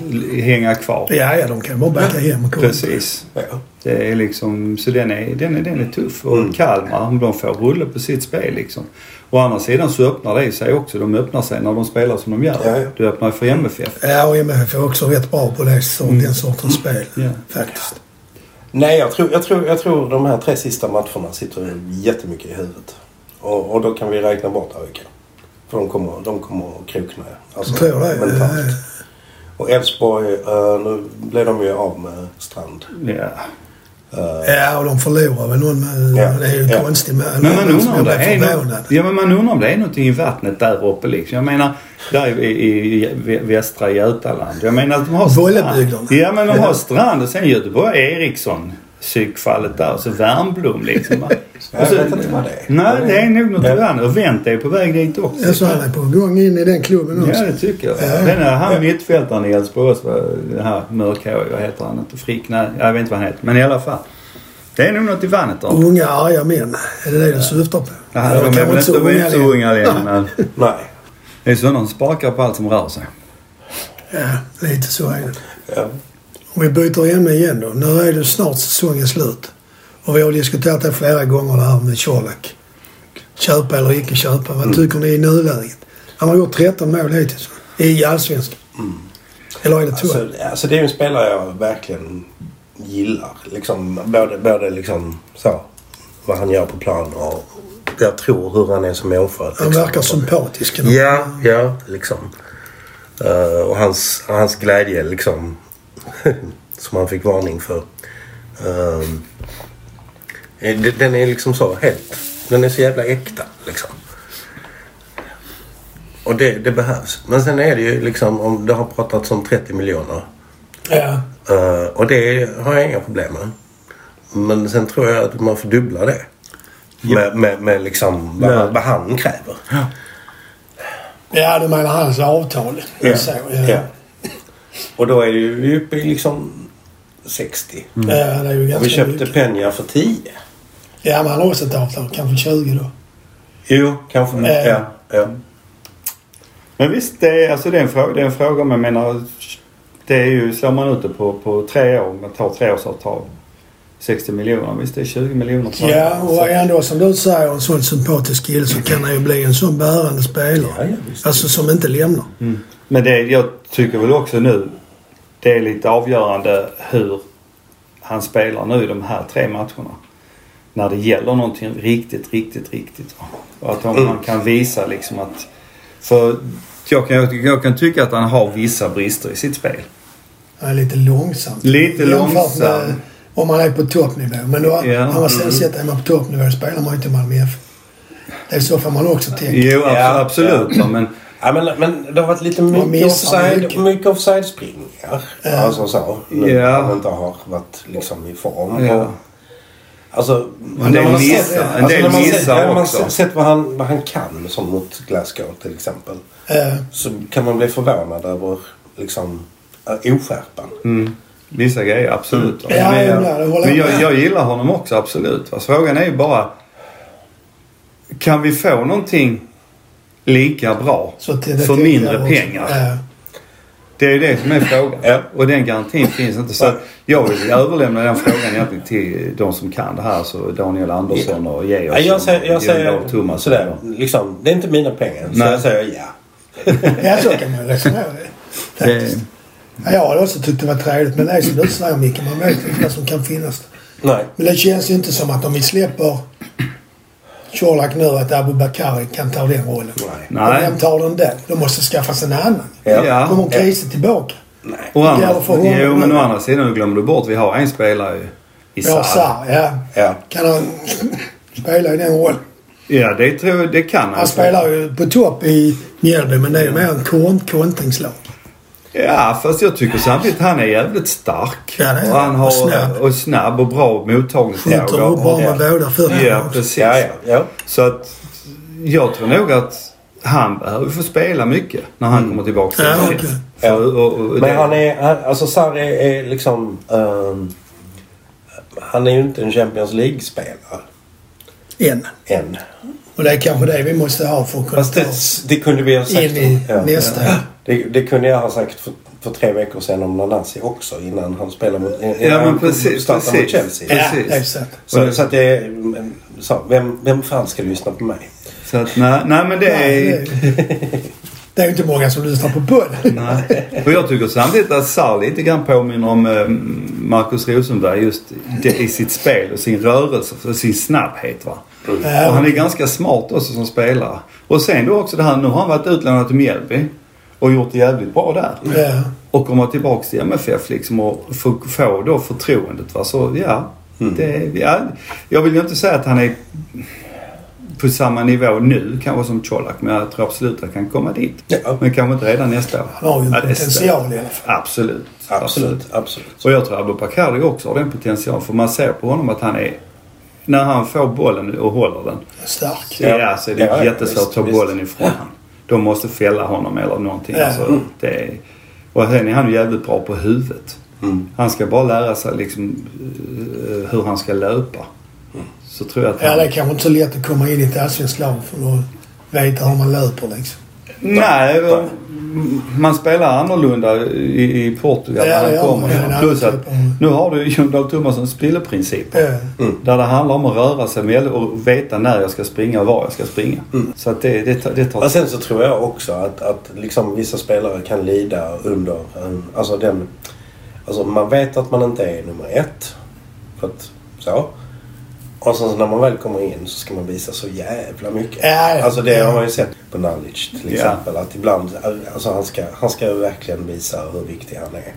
Speaker 2: hänga kvar.
Speaker 1: Ja, ja, de kan bara backa hem och komma.
Speaker 2: Precis.
Speaker 3: Ja.
Speaker 2: Det är liksom, så den är, den är, den är tuff. Och
Speaker 3: Mm.
Speaker 2: Kalmar, om de får rulla på sitt spel liksom. Å andra sidan så öppnar det sig också. De öppnar sig när de spelar som de gör.
Speaker 3: Ja, ja.
Speaker 2: Du öppnar för MFF.
Speaker 1: Ja, och MFF är också rätt bra på det, så, den sortens spel.
Speaker 2: Ja.
Speaker 1: Faktiskt.
Speaker 3: Nej, jag tror, jag, tror, jag tror de här tre sista matcherna sitter jättemycket i huvudet. Och, och då kan vi räkna bort AIK. För de kommer, de kommer att krokna. Alltså,
Speaker 1: Jag tror det.
Speaker 3: mentalt. Och Elfsborg, eh, nu blev de ju av med Strand.
Speaker 2: Ja.
Speaker 3: Eh,
Speaker 1: Ja, och de förlorar väl någon med...
Speaker 3: Ja.
Speaker 1: Det är ju
Speaker 3: Ja.
Speaker 1: konstigt med...
Speaker 2: Men man undrar om det är något, ja, men man undrar om det är någonting i vattnet där uppe liksom. Jag menar, där i, i, i västra Götaland. Jag menar att de har strand. Ja men de har strand och sen Göteborg Eriksson psykfallet där så Värmblom liksom. *laughs*
Speaker 3: jag
Speaker 2: så-
Speaker 3: vet inte vad det är.
Speaker 2: Nej det är nog något
Speaker 3: Ja.
Speaker 2: annat. Och Wendt är på väg dit också.
Speaker 1: Ja, så han är på gång in i den klubben också.
Speaker 2: Ja det tycker jag.
Speaker 1: Ja.
Speaker 2: Den är han mittfältaren i Elfsborg också. Den här mörkhåriga, vad heter han? Inte Frick? Nej, jag vet inte vad han heter. Men i alla fall. Det är nog något i vattnet där.
Speaker 1: Unga arga män. Är det det du syftar på?
Speaker 2: Ja, de är väl inte, så
Speaker 1: längre.
Speaker 2: unga längre men *laughs*
Speaker 3: Nej.
Speaker 2: det är sådana som sparkar på allt som rör sig.
Speaker 1: Ja, lite så är det.
Speaker 3: Ja.
Speaker 1: Om vi byter ämne igen då. Nu är det snart säsongen slut. Och vi har diskuterat det flera gånger det här med Colak. Köpa eller icke köpa. Vad tycker ni i nuläget? Han har gjort 13 mål hittills i Allsvenskan. Eller är det två?
Speaker 3: Alltså, alltså det är ju en spelare jag verkligen gillar. Liksom, både, både liksom så, vad han gör på plan och jag tror hur han är som människa.
Speaker 1: Han
Speaker 3: liksom.
Speaker 1: verkar sympatisk.
Speaker 3: Ja, ja, liksom. Eh, och hans, hans glädje liksom. *laughs* som han fick varning för. Eh, den- är liksom så helt. Den är så jävla äkta liksom. Och det, det behövs. Men sen är det ju liksom om det har pratats om 30 miljoner.
Speaker 1: Ja.
Speaker 3: Eh, och det har jag inga problem med. Men sen tror jag att man får dubbla det. Med, med, med liksom vad,
Speaker 2: Ja.
Speaker 3: vad han kräver.
Speaker 1: ja, du menar hans avtal?
Speaker 3: Ja.
Speaker 1: Så,
Speaker 3: Ja. Och då är ju uppe i liksom 60.
Speaker 1: Ja, det är ju
Speaker 3: Och
Speaker 1: ganska
Speaker 3: vi köpte
Speaker 1: mycket.
Speaker 3: Penja för 10.
Speaker 1: Ja, men han har också ett avtal. Kanske 20 då.
Speaker 3: Jo, kanske.
Speaker 1: Eh.
Speaker 3: Ja, ja.
Speaker 2: Men visst, det är, alltså det är, en fråga, det är en fråga men jag menar... Det är ju, slår man ut det på, på tre år, man tar treårsavtal. 60 miljoner, visst det är 20 miljoner
Speaker 1: Ja, och ändå som du säger, en sån sympatisk kille så kan han ju bli en sån bärande spelare.
Speaker 3: Ja, ja.
Speaker 1: Alltså som inte lämnar.
Speaker 2: Mm. Men det, jag tycker väl också nu, det är lite avgörande hur han spelar nu i de här tre matcherna. När det gäller någonting riktigt, riktigt, riktigt. Och att han,
Speaker 3: Mm.
Speaker 2: han kan visa liksom att... För jag kan, jag, kan tycka att han har vissa brister i sitt spel.
Speaker 1: Han är lite långsam.
Speaker 2: Lite
Speaker 1: Jämfört
Speaker 2: långsam.
Speaker 1: Med, om man är på toppnivå. Men då,
Speaker 2: Ja.
Speaker 1: andra sidan sett är man på toppnivå spelar man ju inte Malmö FF. Det är så får man också tänka.
Speaker 2: Jo, abs-
Speaker 3: Ja,
Speaker 2: absolut. va, Men
Speaker 3: Ja, men, men det har varit lite
Speaker 1: Man
Speaker 3: mycket offside,
Speaker 1: mycket.
Speaker 3: mycket offside-springningar.
Speaker 1: Ja.
Speaker 3: Alltså så. Nu
Speaker 2: Ja.
Speaker 3: när han inte har varit liksom i form.
Speaker 2: Ja.
Speaker 3: Och, alltså,
Speaker 2: En del
Speaker 3: man
Speaker 2: missar-
Speaker 3: sett-
Speaker 2: en del
Speaker 3: när man
Speaker 2: missar
Speaker 3: sett- när man
Speaker 2: också.
Speaker 3: sett- vad han, vad han kan som mot Glasgow till exempel.
Speaker 1: Eh,
Speaker 3: Så kan man bli förvånad över liksom äh, oskärpan.
Speaker 2: Mm. Vissa grejer, absolut. va.
Speaker 1: Ja,
Speaker 2: men
Speaker 1: ja, det håller
Speaker 2: men
Speaker 1: jag
Speaker 2: jag, jag gillar honom också, absolut. va. Så Frågan är ju bara... Kan vi få någonting lika bra
Speaker 1: så
Speaker 2: för mindre pengar?
Speaker 1: Ja.
Speaker 2: Det är ju det som är frågan.
Speaker 3: Ja.
Speaker 2: Och den garantin finns inte. Så att jag vill överlämna den frågan egentligen till de som kan det här. Så Daniel Andersson och Georg.
Speaker 3: Ja, jag säger, jag säger
Speaker 2: Jöndal, Thomas.
Speaker 3: sådär. Liksom, det är inte mina pengar. Så
Speaker 2: Nej.
Speaker 3: jag säger ja.
Speaker 1: ja, så kan man ju resonera.
Speaker 2: Det,
Speaker 1: Ja, jag har också tyckt det var trevligt. Men det är som du säger Micke, man vet inte vad som kan finnas.
Speaker 3: Nej.
Speaker 1: Men det känns ju inte som att om vi släpper Colak nu att Abu Bakari kan ta den rollen.
Speaker 3: Nej.
Speaker 1: Och vem tar den där? Då måste skaffas en annan.
Speaker 3: Ja.
Speaker 2: Ja.
Speaker 1: Kommer Kiese tillbaka?
Speaker 3: Nej.
Speaker 1: Det
Speaker 2: andra,
Speaker 1: gäller för honom
Speaker 2: jo, men å andra sidan glömmer du bort vi har en spelare i
Speaker 1: Ja,
Speaker 2: Sarr.
Speaker 1: Sarr, ja.
Speaker 3: Ja.
Speaker 1: Kan han spela i den rollen?
Speaker 2: Ja, det, tror, jag- det kan han.
Speaker 1: Han spelar ju på topp i Mjällby men det är ju mer en kont- kontringslag.
Speaker 2: Ja, fast jag tycker samtidigt han är jävligt stark.
Speaker 1: Ja, det är
Speaker 2: och han har,
Speaker 1: Och snabb.
Speaker 2: och snabb och bra
Speaker 1: Skjuter
Speaker 2: mottagningsförmåga.
Speaker 1: upp bara med
Speaker 3: Ja.
Speaker 1: båda fötterna
Speaker 2: Ja, precis.
Speaker 3: Ja, ja. ja.
Speaker 2: Så att jag tror nog att han behöver få spela mycket när han kommer tillbaka till
Speaker 1: Ja, okej.
Speaker 2: För- och, och,
Speaker 3: Men han är, han, alltså Sarri är, är liksom... ehm, han är ju inte en Champions League-spelare
Speaker 1: En.
Speaker 3: än.
Speaker 1: Och det är kanske det vi måste ha för att kunna
Speaker 3: Fast
Speaker 1: ta
Speaker 3: det,
Speaker 1: oss
Speaker 3: det kunde vi ha sagt.
Speaker 1: in i
Speaker 3: ja.
Speaker 1: nästa.
Speaker 3: Det, det kunde jag ha sagt för, för tre veckor sedan om Nanasi också innan han spelade mot...
Speaker 2: Ja, men precis,
Speaker 3: startade mot
Speaker 2: precis.
Speaker 3: Chelsea.
Speaker 1: Ja,
Speaker 2: Precis.
Speaker 1: exakt.
Speaker 3: Så, så att det. Så, vem, vem fan ska lyssna på mig?
Speaker 2: Så att, nej, nej men det är...
Speaker 1: det- är ju inte många som lyssnar på podden.
Speaker 2: Nej. Och jag tycker samtidigt att Sarr lite grann påminner om eh, Marcus Rosenberg just det, i sitt spel och sin rörelse och sin snabbhet. Va? Och han är ganska smart också som spelare. Och sen då också det här, nu har han varit utlånad till Mjällby och gjort det jävligt bra där.
Speaker 1: Ja.
Speaker 2: Och komma tillbaks till MFF liksom och få, få då förtroendet. Va? Så ja, det, ja, jag vill ju inte säga att han är på samma nivå nu kanske som Colak men jag tror absolut att han kan komma dit.
Speaker 3: Ja.
Speaker 2: Men kanske inte redan nästa år.
Speaker 1: Han har ju en
Speaker 2: Ja,
Speaker 1: potential i alla fall.
Speaker 2: Absolut.
Speaker 3: Absolut, absolut.
Speaker 2: Och jag tror att Bakari också har den potentialen. För man ser på honom att han är... När han får bollen och håller den.
Speaker 1: Stark.
Speaker 2: Ja, så är det
Speaker 3: Ja,
Speaker 2: jättesvårt att ta
Speaker 3: visst,
Speaker 2: bollen ifrån honom. De måste fälla honom eller någonting.
Speaker 1: Ja.
Speaker 2: Alltså, det är, och sen är han ju jävligt bra på huvudet.
Speaker 3: Mm.
Speaker 2: Han ska bara lära sig liksom eh, hur han ska löpa. Så tror jag att
Speaker 1: Ja,
Speaker 2: han...
Speaker 1: det är kanske inte så lätt att komma in i ett allsvenskt lag för att veta hur man löper liksom.
Speaker 2: Nej, man spelar annorlunda i, i Portugal
Speaker 1: Ja,
Speaker 2: när han kommer.
Speaker 1: annan
Speaker 2: Plus att nu har du Jon Dahl Tomassons spelprinciper.
Speaker 1: Ja.
Speaker 2: Där det handlar om att röra sig med och veta när jag ska springa och var jag ska springa. Så att det, det, det tar
Speaker 3: Men sen så tror jag också att, att liksom vissa spelare kan lida under en, alltså den... Alltså man vet att man inte är nummer ett. För att, så. Och sen så när man väl kommer in så ska man visa så jävla mycket.
Speaker 1: Ja.
Speaker 3: Alltså det har man ju sett på Nalic till exempel. Att ibland, alltså han ska, han ska verkligen visa hur viktig han är.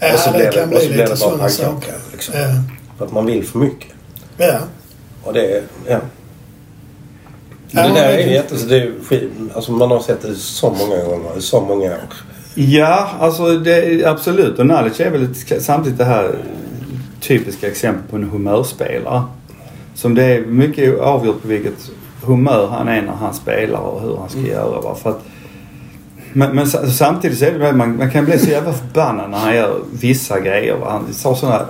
Speaker 1: Ja,
Speaker 3: och så blir
Speaker 1: kan
Speaker 3: det,
Speaker 1: bli
Speaker 3: och så blir det bara pannkaka. Liksom.
Speaker 1: Ja.
Speaker 3: För att man vill för mycket.
Speaker 1: Ja.
Speaker 3: Och det, ja. Det där är jätte... Det är, skit- alltså man har sett det så många gånger, så många år.
Speaker 2: Ja, alltså det, absolut. Och Nalic är väl ett, samtidigt det här typiska exempel på en humörspelare. Som det är mycket avgjort på vilket humör han är när han spelar och hur han ska göra. Va? För att, men, men sa- samtidigt så är det man, man kan bli så jävla förbannad när han gör vissa grejer. Va? Han tar sådana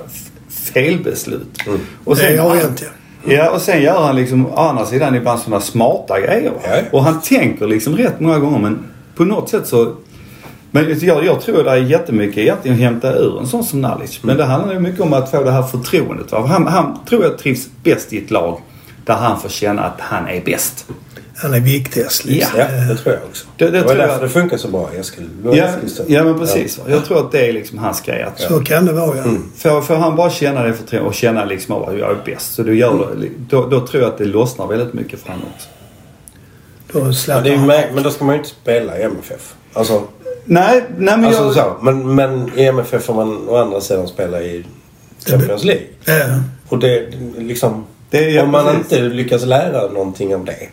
Speaker 2: felbeslut. Och
Speaker 1: Det har hänt ja.
Speaker 2: Ja, och sen gör han liksom å andra sidan ibland sådana smarta grejer. Va?
Speaker 3: Ja.
Speaker 2: Och han tänker liksom rätt många gånger men på något sätt så... Men jag, jag tror det är jättemycket egentligen att hämta ur en sån som Nalic. Men det handlar ju mycket om att få det här förtroendet. Va? Han, han tror jag trivs bäst i ett lag där han får känna att han är bäst.
Speaker 1: Han är viktigast liksom.
Speaker 3: Ja, det tror jag också.
Speaker 2: Det- det
Speaker 3: det var
Speaker 2: tror
Speaker 3: därför
Speaker 2: jag.
Speaker 3: det funkar så bra i Eskil.
Speaker 2: Ja, ja men precis. Va? Jag tror att det är liksom hans grej. Att
Speaker 1: Så kan det vara ja.
Speaker 2: Får, får han bara känna det förtroendet och känna liksom att jag är bäst. Så du gör det, då, då tror jag att det lossnar väldigt mycket för honom också.
Speaker 1: Då
Speaker 3: Ja, det är med, men då ska man ju inte spela i MFF. Alltså,
Speaker 2: Nej, nej men
Speaker 3: alltså
Speaker 2: jag...
Speaker 3: så. Men, men i MFF får man å andra sidan spela i Champions League.
Speaker 1: Ja.
Speaker 3: Och det liksom...
Speaker 2: Det är-
Speaker 3: om man
Speaker 2: precis.
Speaker 3: inte lyckas lära någonting av det.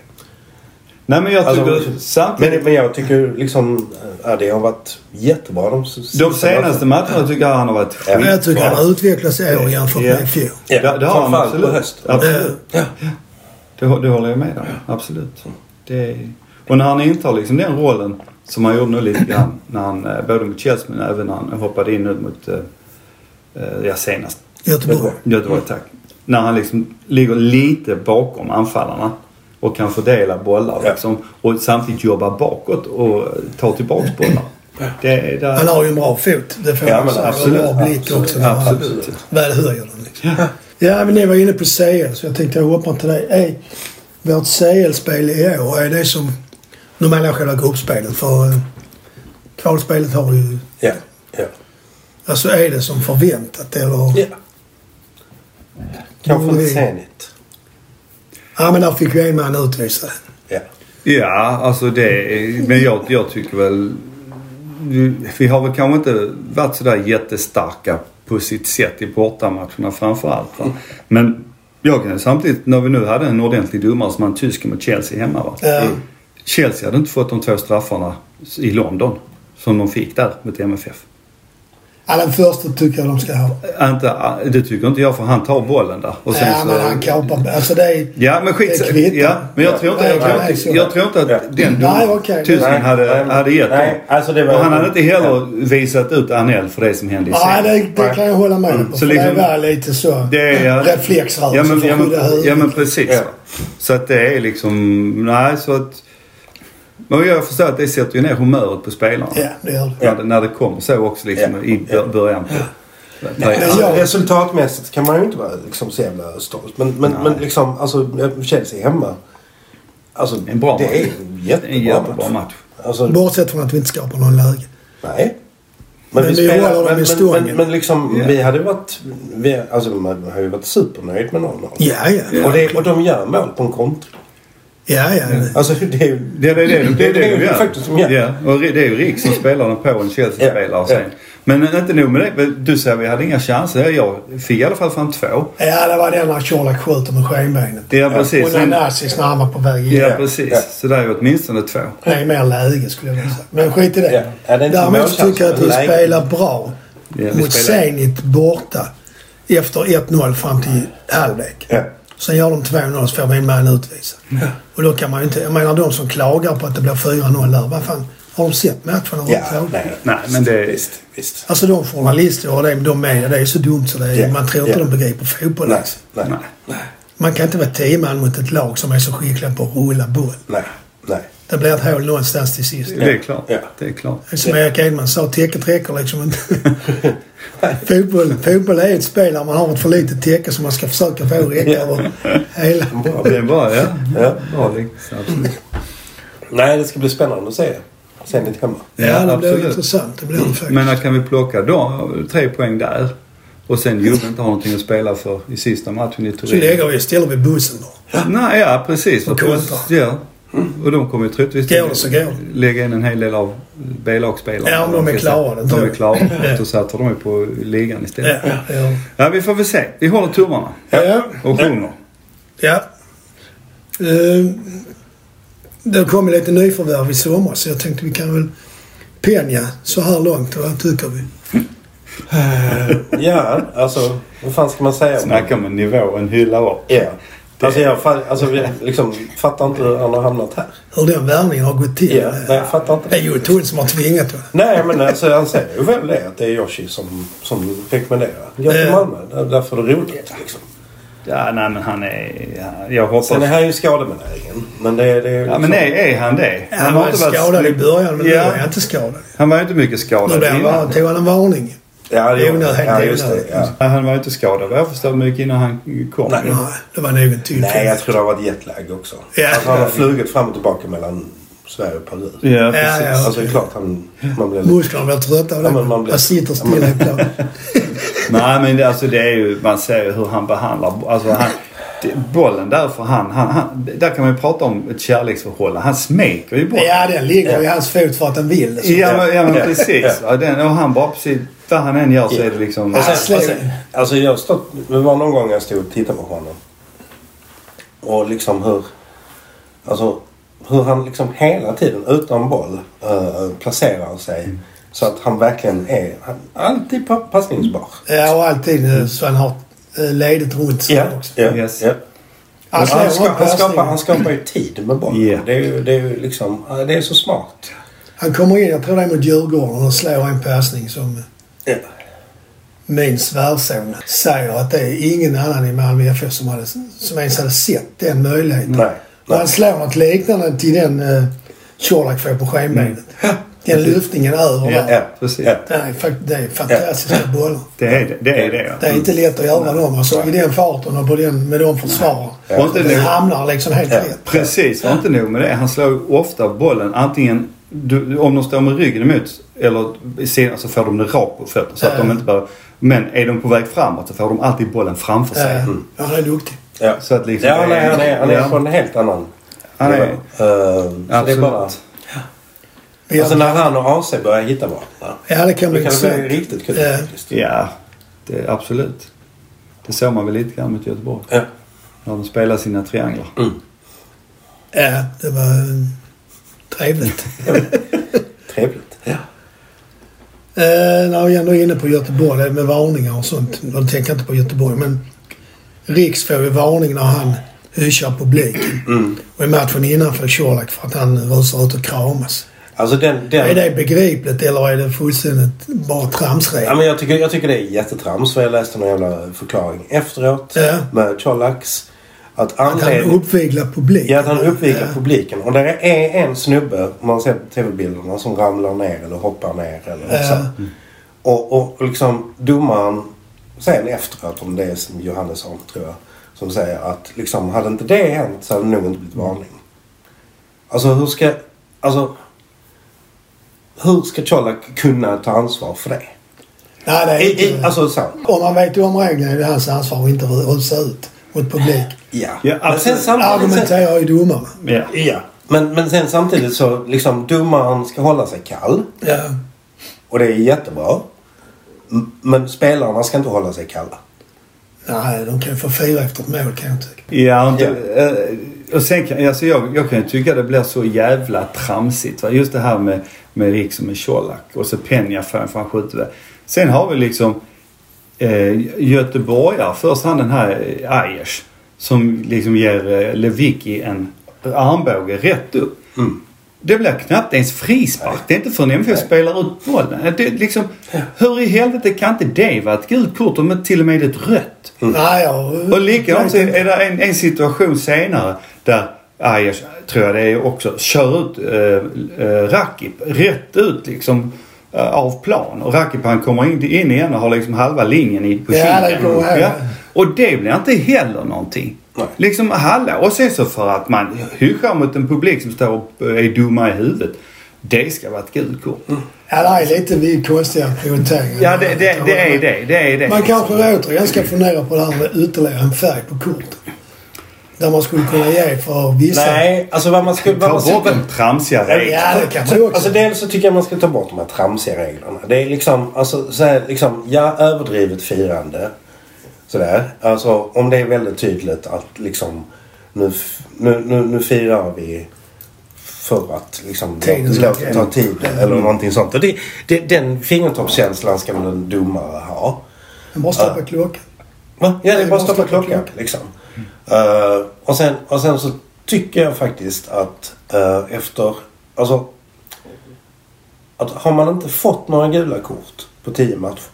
Speaker 2: Nej men jag tycker
Speaker 3: Alltså,
Speaker 2: samtidigt...
Speaker 3: Men, men jag tycker liksom... Ja, det har varit jättebra de,
Speaker 2: De senaste matcherna tycker jag han har varit
Speaker 3: Ja.
Speaker 1: Men jag tycker han har utvecklats i år jämfört
Speaker 2: Ja.
Speaker 1: med i fjol.
Speaker 3: Ja,
Speaker 2: det, det har han absolut.
Speaker 3: på hösten.
Speaker 2: Absolut.
Speaker 3: Ja.
Speaker 2: Det, det håller jag med om. Absolut. Det är, och när han intar liksom den rollen som han gjorde nu lite grann när han, eh, både mot Chelsea men även när han hoppade in nu mot, eh, eh, ja senast,
Speaker 1: Göteborg.
Speaker 2: Göteborg tack. När han liksom ligger lite bakom anfallarna och kan fördela bollar
Speaker 3: Ja.
Speaker 2: liksom. Och samtidigt jobba bakåt och ta tillbaks bollar. Det, där,
Speaker 1: Han har ju en bra fot. Det får
Speaker 3: Ja,
Speaker 1: man säga.
Speaker 3: absolut.
Speaker 1: Och bra blick också.
Speaker 2: Absolut.
Speaker 1: Väl höjer den liksom. Ja, men ni var inne på CL så jag tänkte jag hoppar till dig. Är vårt CL-spel i år, är det som... Nu menar jag själva gruppspelet för eh, kvalspelet har ju...
Speaker 3: Ja. Ja.
Speaker 1: Alltså är det som förväntat eller?
Speaker 3: ja. Kanske
Speaker 1: Mm.
Speaker 3: lite senigt.
Speaker 1: Ja men där fick vi en man utvisad.
Speaker 3: Ja.
Speaker 2: Ja, alltså det Men jag, jag tycker väl... vi- har väl kanske inte varit sådär jättestarka på sitt sätt i bortamatcherna framförallt. Va? Men jag kan samtidigt, när vi nu hade en ordentlig domare som en tysk mot Chelsea hemma. Va?
Speaker 1: Ja.
Speaker 2: Chelsea hade inte fått de två straffarna i London som de fick där mot MFF.
Speaker 1: Ja, den första tycker jag de ska ha.
Speaker 2: Inte, det tycker inte jag för han tar bollen där. Och sen
Speaker 1: Ja
Speaker 2: så,
Speaker 1: men han kapar... Alltså det är...
Speaker 2: Ja men skit
Speaker 1: Det
Speaker 2: ja, Men jag tror inte, jag tror inte, jag tror inte att
Speaker 3: Ja.
Speaker 2: den
Speaker 1: Nej,
Speaker 2: tysken
Speaker 3: Nej,
Speaker 2: hade, hade gett
Speaker 3: nej,
Speaker 2: dem.
Speaker 3: alltså det var-
Speaker 2: Och han hade inte heller visat ut Anel för det som hände i
Speaker 1: Nej, det, det kan jag hålla med om.
Speaker 2: Så liksom-
Speaker 1: det var lite så...
Speaker 2: Det är,
Speaker 1: Reflexrörelse
Speaker 2: ja, men,
Speaker 1: för
Speaker 2: ja,
Speaker 1: att
Speaker 2: men,
Speaker 1: skydda huvudet.
Speaker 2: ja men precis.
Speaker 3: Ja.
Speaker 2: Så att det är liksom, nej så att... Men jag förstår att det sätter ju ner humöret på spelarna.
Speaker 1: Ja, det gör det.
Speaker 2: När, det när det kommer så också liksom
Speaker 3: Ja.
Speaker 2: i bör- början på...
Speaker 3: Nej,
Speaker 1: Men
Speaker 3: alltså, Resultatmässigt kan man ju inte vara liksom, så jävla stolt. Men, men, men liksom, alltså Chelsea hemma. Alltså,
Speaker 2: En bra
Speaker 3: det
Speaker 2: match.
Speaker 3: är en jättebra,
Speaker 2: en jättebra
Speaker 3: match.
Speaker 2: match.
Speaker 3: Alltså,
Speaker 1: Bortsett från att vi inte skapar någon läge.
Speaker 3: nej.
Speaker 1: Men vi håller dem i
Speaker 3: men, men,
Speaker 1: stången.
Speaker 3: men, men liksom,
Speaker 2: Ja.
Speaker 3: vi hade varit... Vi, alltså, man har ju varit supernöjd med 0-0.
Speaker 1: Ja, ja.
Speaker 3: Och, det, och de gör mål på en kontra.
Speaker 1: Ja, ja. det-
Speaker 3: Alltså det är ju...
Speaker 2: Det, det, det, det,
Speaker 3: faktiskt.
Speaker 2: Ja, och det är ju Rick som spelar den på en Chelsea-spelare sen. Men inte nog med det. Du säger vi hade inga chanser. Jag fick i alla fall fram två.
Speaker 1: Ja, det var den när Colak skjuter med skenbenet.
Speaker 2: Ja, precis.
Speaker 1: Och när
Speaker 2: Sen,
Speaker 1: Nazis när han var på väg in.
Speaker 2: ja, precis.
Speaker 3: Ja.
Speaker 2: Så det är ju åtminstone två.
Speaker 1: Det är mer läge skulle jag vilja säga. Men skit i det.
Speaker 3: Ja. Ja, det är inte
Speaker 1: Däremot tycker jag att vi spelar bra
Speaker 2: Ja,
Speaker 1: mot
Speaker 2: spelar-
Speaker 1: Zenit borta. Efter 1-0 fram till halvlek.
Speaker 3: Ja.
Speaker 1: Sen gör de 2-0 så får vi en man utvisad. Och då kan man ju inte... Jag menar de som klagar på att det blir 4-0 där. Vad fan, har de sett matchen
Speaker 3: Ja, nej.
Speaker 2: Nej, men det-
Speaker 3: Visst, visst.
Speaker 1: Alltså de journalister och det, de media, det är så dumt så det är,
Speaker 3: Ja,
Speaker 1: man tror inte
Speaker 3: ja.
Speaker 1: de begriper fotboll.
Speaker 3: Nej,
Speaker 1: Alltså.
Speaker 3: nej,
Speaker 2: Nej.
Speaker 3: nej,
Speaker 1: Man kan inte vara tio man mot ett lag som är så skickliga på att rulla boll.
Speaker 3: nej, nej.
Speaker 1: Det blir ett hål någonstans till sist.
Speaker 2: Det är klart.
Speaker 3: Ja.
Speaker 2: Det är klart.
Speaker 1: Som Erik Edman sa, täcket räcker liksom inte. *laughs* fotboll, fotboll är ett spel där man har ett för litet täcke som man ska försöka få räcka över hela. *laughs*
Speaker 3: Bra.
Speaker 2: Det är bra, ja.
Speaker 3: Ja.
Speaker 2: Bra absolut.
Speaker 3: Nej, det ska bli spännande att se. Sen lite hemma.
Speaker 1: Ja, det blir
Speaker 2: absolut.
Speaker 1: intressant. Det blir det faktiskt.
Speaker 2: Men kan vi plocka då tre poäng där? Och sen Jobbe *laughs* inte har någonting att spela för i sista matchen i
Speaker 1: Så
Speaker 2: Turin.
Speaker 1: lägger vi istället vid bussen då.
Speaker 2: Nej, ja precis.
Speaker 1: Och kontra.
Speaker 2: Ja. Och de kommer ju troligtvis
Speaker 1: Går det så går
Speaker 2: lägga in en hel del av B-lagsspelarna.
Speaker 1: Ja, om de är klara,
Speaker 2: De är klara.
Speaker 1: Ja.
Speaker 2: Då satsar de ju på ligan istället.
Speaker 1: Ja, ja.
Speaker 2: Ja, vi får väl se. Vi håller tummarna.
Speaker 1: ja.
Speaker 2: Och sjunger.
Speaker 1: ja. Uh, det kom lite nyförvärv i sommar så jag tänkte vi kan väl Penja så här långt. Vad tycker vi?
Speaker 3: Ja, alltså vad fan ska man säga?
Speaker 2: Snacka om en nivå, en hylla upp.
Speaker 3: Ja. Alltså jag alltså, liksom, fattar inte hur han har hamnat här.
Speaker 1: Hur den värvningen har gått till.
Speaker 3: Ja, nej, jag fattar inte.
Speaker 1: Det är ju Tull som har tvingat honom.
Speaker 3: Nej men alltså han säger ju väl det att det är Yoshi som, som rekommenderar. Jag till. Malmö. Där- Därför är det roligt liksom.
Speaker 2: Ja, nej men han är... Ja, jag hoppas...
Speaker 3: Sen är han ju skadebenägen. Men det, det är
Speaker 2: Ja,
Speaker 3: liksom...
Speaker 2: men är, är han det?
Speaker 1: Han var skadad i början men nu
Speaker 2: Ja.
Speaker 1: är han inte skadad.
Speaker 2: Han var ju inte mycket
Speaker 1: Nu
Speaker 2: skadad
Speaker 1: blev han
Speaker 2: innan.
Speaker 1: tog han en varning.
Speaker 3: Ja, det
Speaker 1: helt
Speaker 3: ja, just det.
Speaker 1: onödigt.
Speaker 3: Ja.
Speaker 2: Han var ju inte skadad vad jag förstår mycket innan han kom.
Speaker 3: Nej.
Speaker 1: Nej, det var nog en tillfällighet.
Speaker 3: Nej, jag tror det har varit jetlag också.
Speaker 1: Ja.
Speaker 3: Alltså, han har flugit fram och tillbaka mellan Sverige och Peru.
Speaker 2: Ja, precis.
Speaker 1: Ja, ja.
Speaker 3: Alltså det är klart han, man blir lite...
Speaker 1: Musklerna blir trötta av det.
Speaker 3: Ja, men man blir-
Speaker 1: Man sitter stilla i plan.
Speaker 2: Nej men det, alltså det är ju, man ser ju hur han behandlar, alltså han, bollen där för han, han, han, där kan man ju prata om ett kärleksförhållande. Han smeker ju bollen.
Speaker 1: Ja, den ligger i hans fot för att den vill. Så.
Speaker 2: Ja, men, ja men precis. Ja, den, och han bara precis, vad han än gör så är det liksom...
Speaker 3: Och sen, och sen, alltså jag stått, det var någon gång jag stod och tittade på honom. Och liksom hur, alltså hur han liksom hela tiden utan boll eh, placerar sig. Så att han verkligen är han, alltid pa- passningsbar.
Speaker 1: Ja, och alltid eh, så han har eh, ledigt runt sig
Speaker 3: Ja,
Speaker 1: också.
Speaker 3: ja,
Speaker 2: Yes.
Speaker 3: ja.
Speaker 1: Han
Speaker 3: Han,
Speaker 1: slår
Speaker 3: han, skapar, han skapar ju tid med bollen.
Speaker 2: Ja.
Speaker 3: Det, är ju, det är ju liksom, det är så smart.
Speaker 1: Han kommer in, jag tror det är mot Djurgården, och slår en passning som
Speaker 3: Ja.
Speaker 1: min svärson säger att det är ingen annan i Malmö FF som, hade, som ens hade sett den möjligheten.
Speaker 3: Nej.
Speaker 1: Och han
Speaker 3: nej.
Speaker 1: slår något liknande till den uh, Colak får på skenbenet. Den lyftningen över
Speaker 2: Ja.
Speaker 3: Ja,
Speaker 2: precis.
Speaker 3: Ja.
Speaker 1: Det är, fakt- det är fantastiska bollar.
Speaker 2: Det är det. Det är det ja.
Speaker 1: Det är inte lätt att göra dem. Alltså i den farten och på den, med de försvararna.
Speaker 3: Ja.
Speaker 2: Nog,
Speaker 1: hamnar liksom helt
Speaker 3: Ja.
Speaker 1: rätt.
Speaker 2: precis, och inte nog med det. Han slår ofta bollen antingen du, om de står med ryggen emot eller sidan så får de det rakt på fötterna. Så att
Speaker 1: Ja.
Speaker 2: de inte bara, men är de på väg framåt så får de alltid bollen framför sig.
Speaker 1: Eh, Ja, han är duktig.
Speaker 3: Ja.
Speaker 2: Så att liksom
Speaker 3: Ja, nej, han är, han är
Speaker 2: ja.
Speaker 3: på en helt annan
Speaker 2: Han är-.
Speaker 3: Eh, så det är bara... Alltså när han och AC börjar hitta varandra.
Speaker 1: Ja, det kan bli
Speaker 3: kan det bli
Speaker 1: intressant.
Speaker 3: riktigt kul
Speaker 1: Ja.
Speaker 3: faktiskt.
Speaker 2: Ja, det, absolut. Det såg man väl lite grann mot Göteborg.
Speaker 3: Ja.
Speaker 2: När de spelar sina trianglar.
Speaker 1: Ja, det var eh, trevligt. *laughs*
Speaker 3: Trevligt. Ja.
Speaker 1: Eh, när vi ändå är inne på Göteborg, det med varningar och sånt. Då tänker inte på Göteborg, men Riks får ju varning när han hyschar publiken.
Speaker 3: Mm.
Speaker 1: Och i matchen innan får Colak för att han rusar ut och kramas.
Speaker 3: Alltså den... den
Speaker 1: Är det begripligt eller är det fullständigt bara tramsregel?
Speaker 3: Ja, men jag, tycker, jag tycker det är jättetrams för jag läste någon jävla förklaring efteråt
Speaker 1: Ja.
Speaker 3: med Cholax. Att
Speaker 1: Att han uppviglar publiken.
Speaker 3: Ja, att han uppviglar
Speaker 1: Ja.
Speaker 3: publiken. Och där är en snubbe, om man ser på tv-bilderna, som ramlar ner eller hoppar ner eller
Speaker 1: Ja.
Speaker 3: så. Och, och, och liksom domaren sen efteråt, om det är som Johannesson tror jag, som säger att liksom hade inte det hänt så hade det nog inte blivit varning. Alltså hur ska... Alltså... Hur ska Colak kunna ta ansvar för det?
Speaker 1: Nej, det är inte...
Speaker 3: i, alltså så.
Speaker 1: Om man vet ju om reglerna är det hans ansvar att inte rusa ut mot publik.
Speaker 3: Ja.
Speaker 2: Ja,
Speaker 3: men sen samtidigt...
Speaker 1: Argumenterar ju domarna.
Speaker 2: Ja.
Speaker 3: ja. Men, men sen samtidigt så liksom domaren ska hålla sig kall.
Speaker 1: Ja.
Speaker 3: Och det är jättebra. Men spelarna ska inte hålla sig kalla.
Speaker 1: Nej, de kan ju få fira efter ett mål kan jag tycka.
Speaker 2: Ja, inte, eh, och sen kan, alltså jag, jag kan ju tycka det blir så jävla tramsigt. Va? Just det här med, med Riks och med Colak och så Penny-affären för han skjuter det. Sen har vi liksom eh, Göteborgare. Först han den här eh, Ayers som liksom ger eh, Lewicki en armbåge rätt upp.
Speaker 3: Mm.
Speaker 2: Det blir knappt ens frispark. Det är inte förrän MFF spelar ut bollen. Det är liksom, hur i helvete kan inte det vara ett gult kort om till och med ett rött?
Speaker 1: Nej, ja.
Speaker 2: Och likadant så är det en, en situation senare där Ajax tror jag det är också, kör ut eh, eh, Rakip rätt ut liksom eh, av plan. Och Rakip han kommer in, in igen och har liksom halva linjen i, på
Speaker 1: Ja, det här.
Speaker 2: Och det blir inte heller någonting.
Speaker 3: Nej.
Speaker 2: Liksom hallå. Och sen så för att man hyschar mot en publik som står och är dumma i huvudet. Det ska vara ett gult kort.
Speaker 1: Ja, det är lite vi konstiga prioriteringar.
Speaker 2: Ja, det, det, det är det. Det är det.
Speaker 1: Man kanske återigen ska fundera på det här med ytterligare en färg på kortet. Där man skulle kunna ge för vissa.
Speaker 3: Nej, alltså vad man. Vad
Speaker 2: Ta bort den tramsiga regeln.
Speaker 1: Ja, det kan man också.
Speaker 3: Alltså dels så tycker jag man ska ta bort de här tramsiga reglerna. Det är liksom, alltså så här, liksom, ja överdrivet firande. Sådär. Alltså om det är väldigt tydligt att liksom nu, nu, nu, nu firar vi för att liksom låta ta tid eller någonting sånt. Och det, det, den fingertoppskänslan ska väl en domare ha.
Speaker 1: Man bara stoppa klockan.
Speaker 3: Va? Ja, det är bara stoppa
Speaker 1: stoppa
Speaker 3: klockan. Liksom. Eh, och, sen, och sen så tycker jag faktiskt att eh, efter... Alltså... Att har man inte fått några gula kort på tio matcher.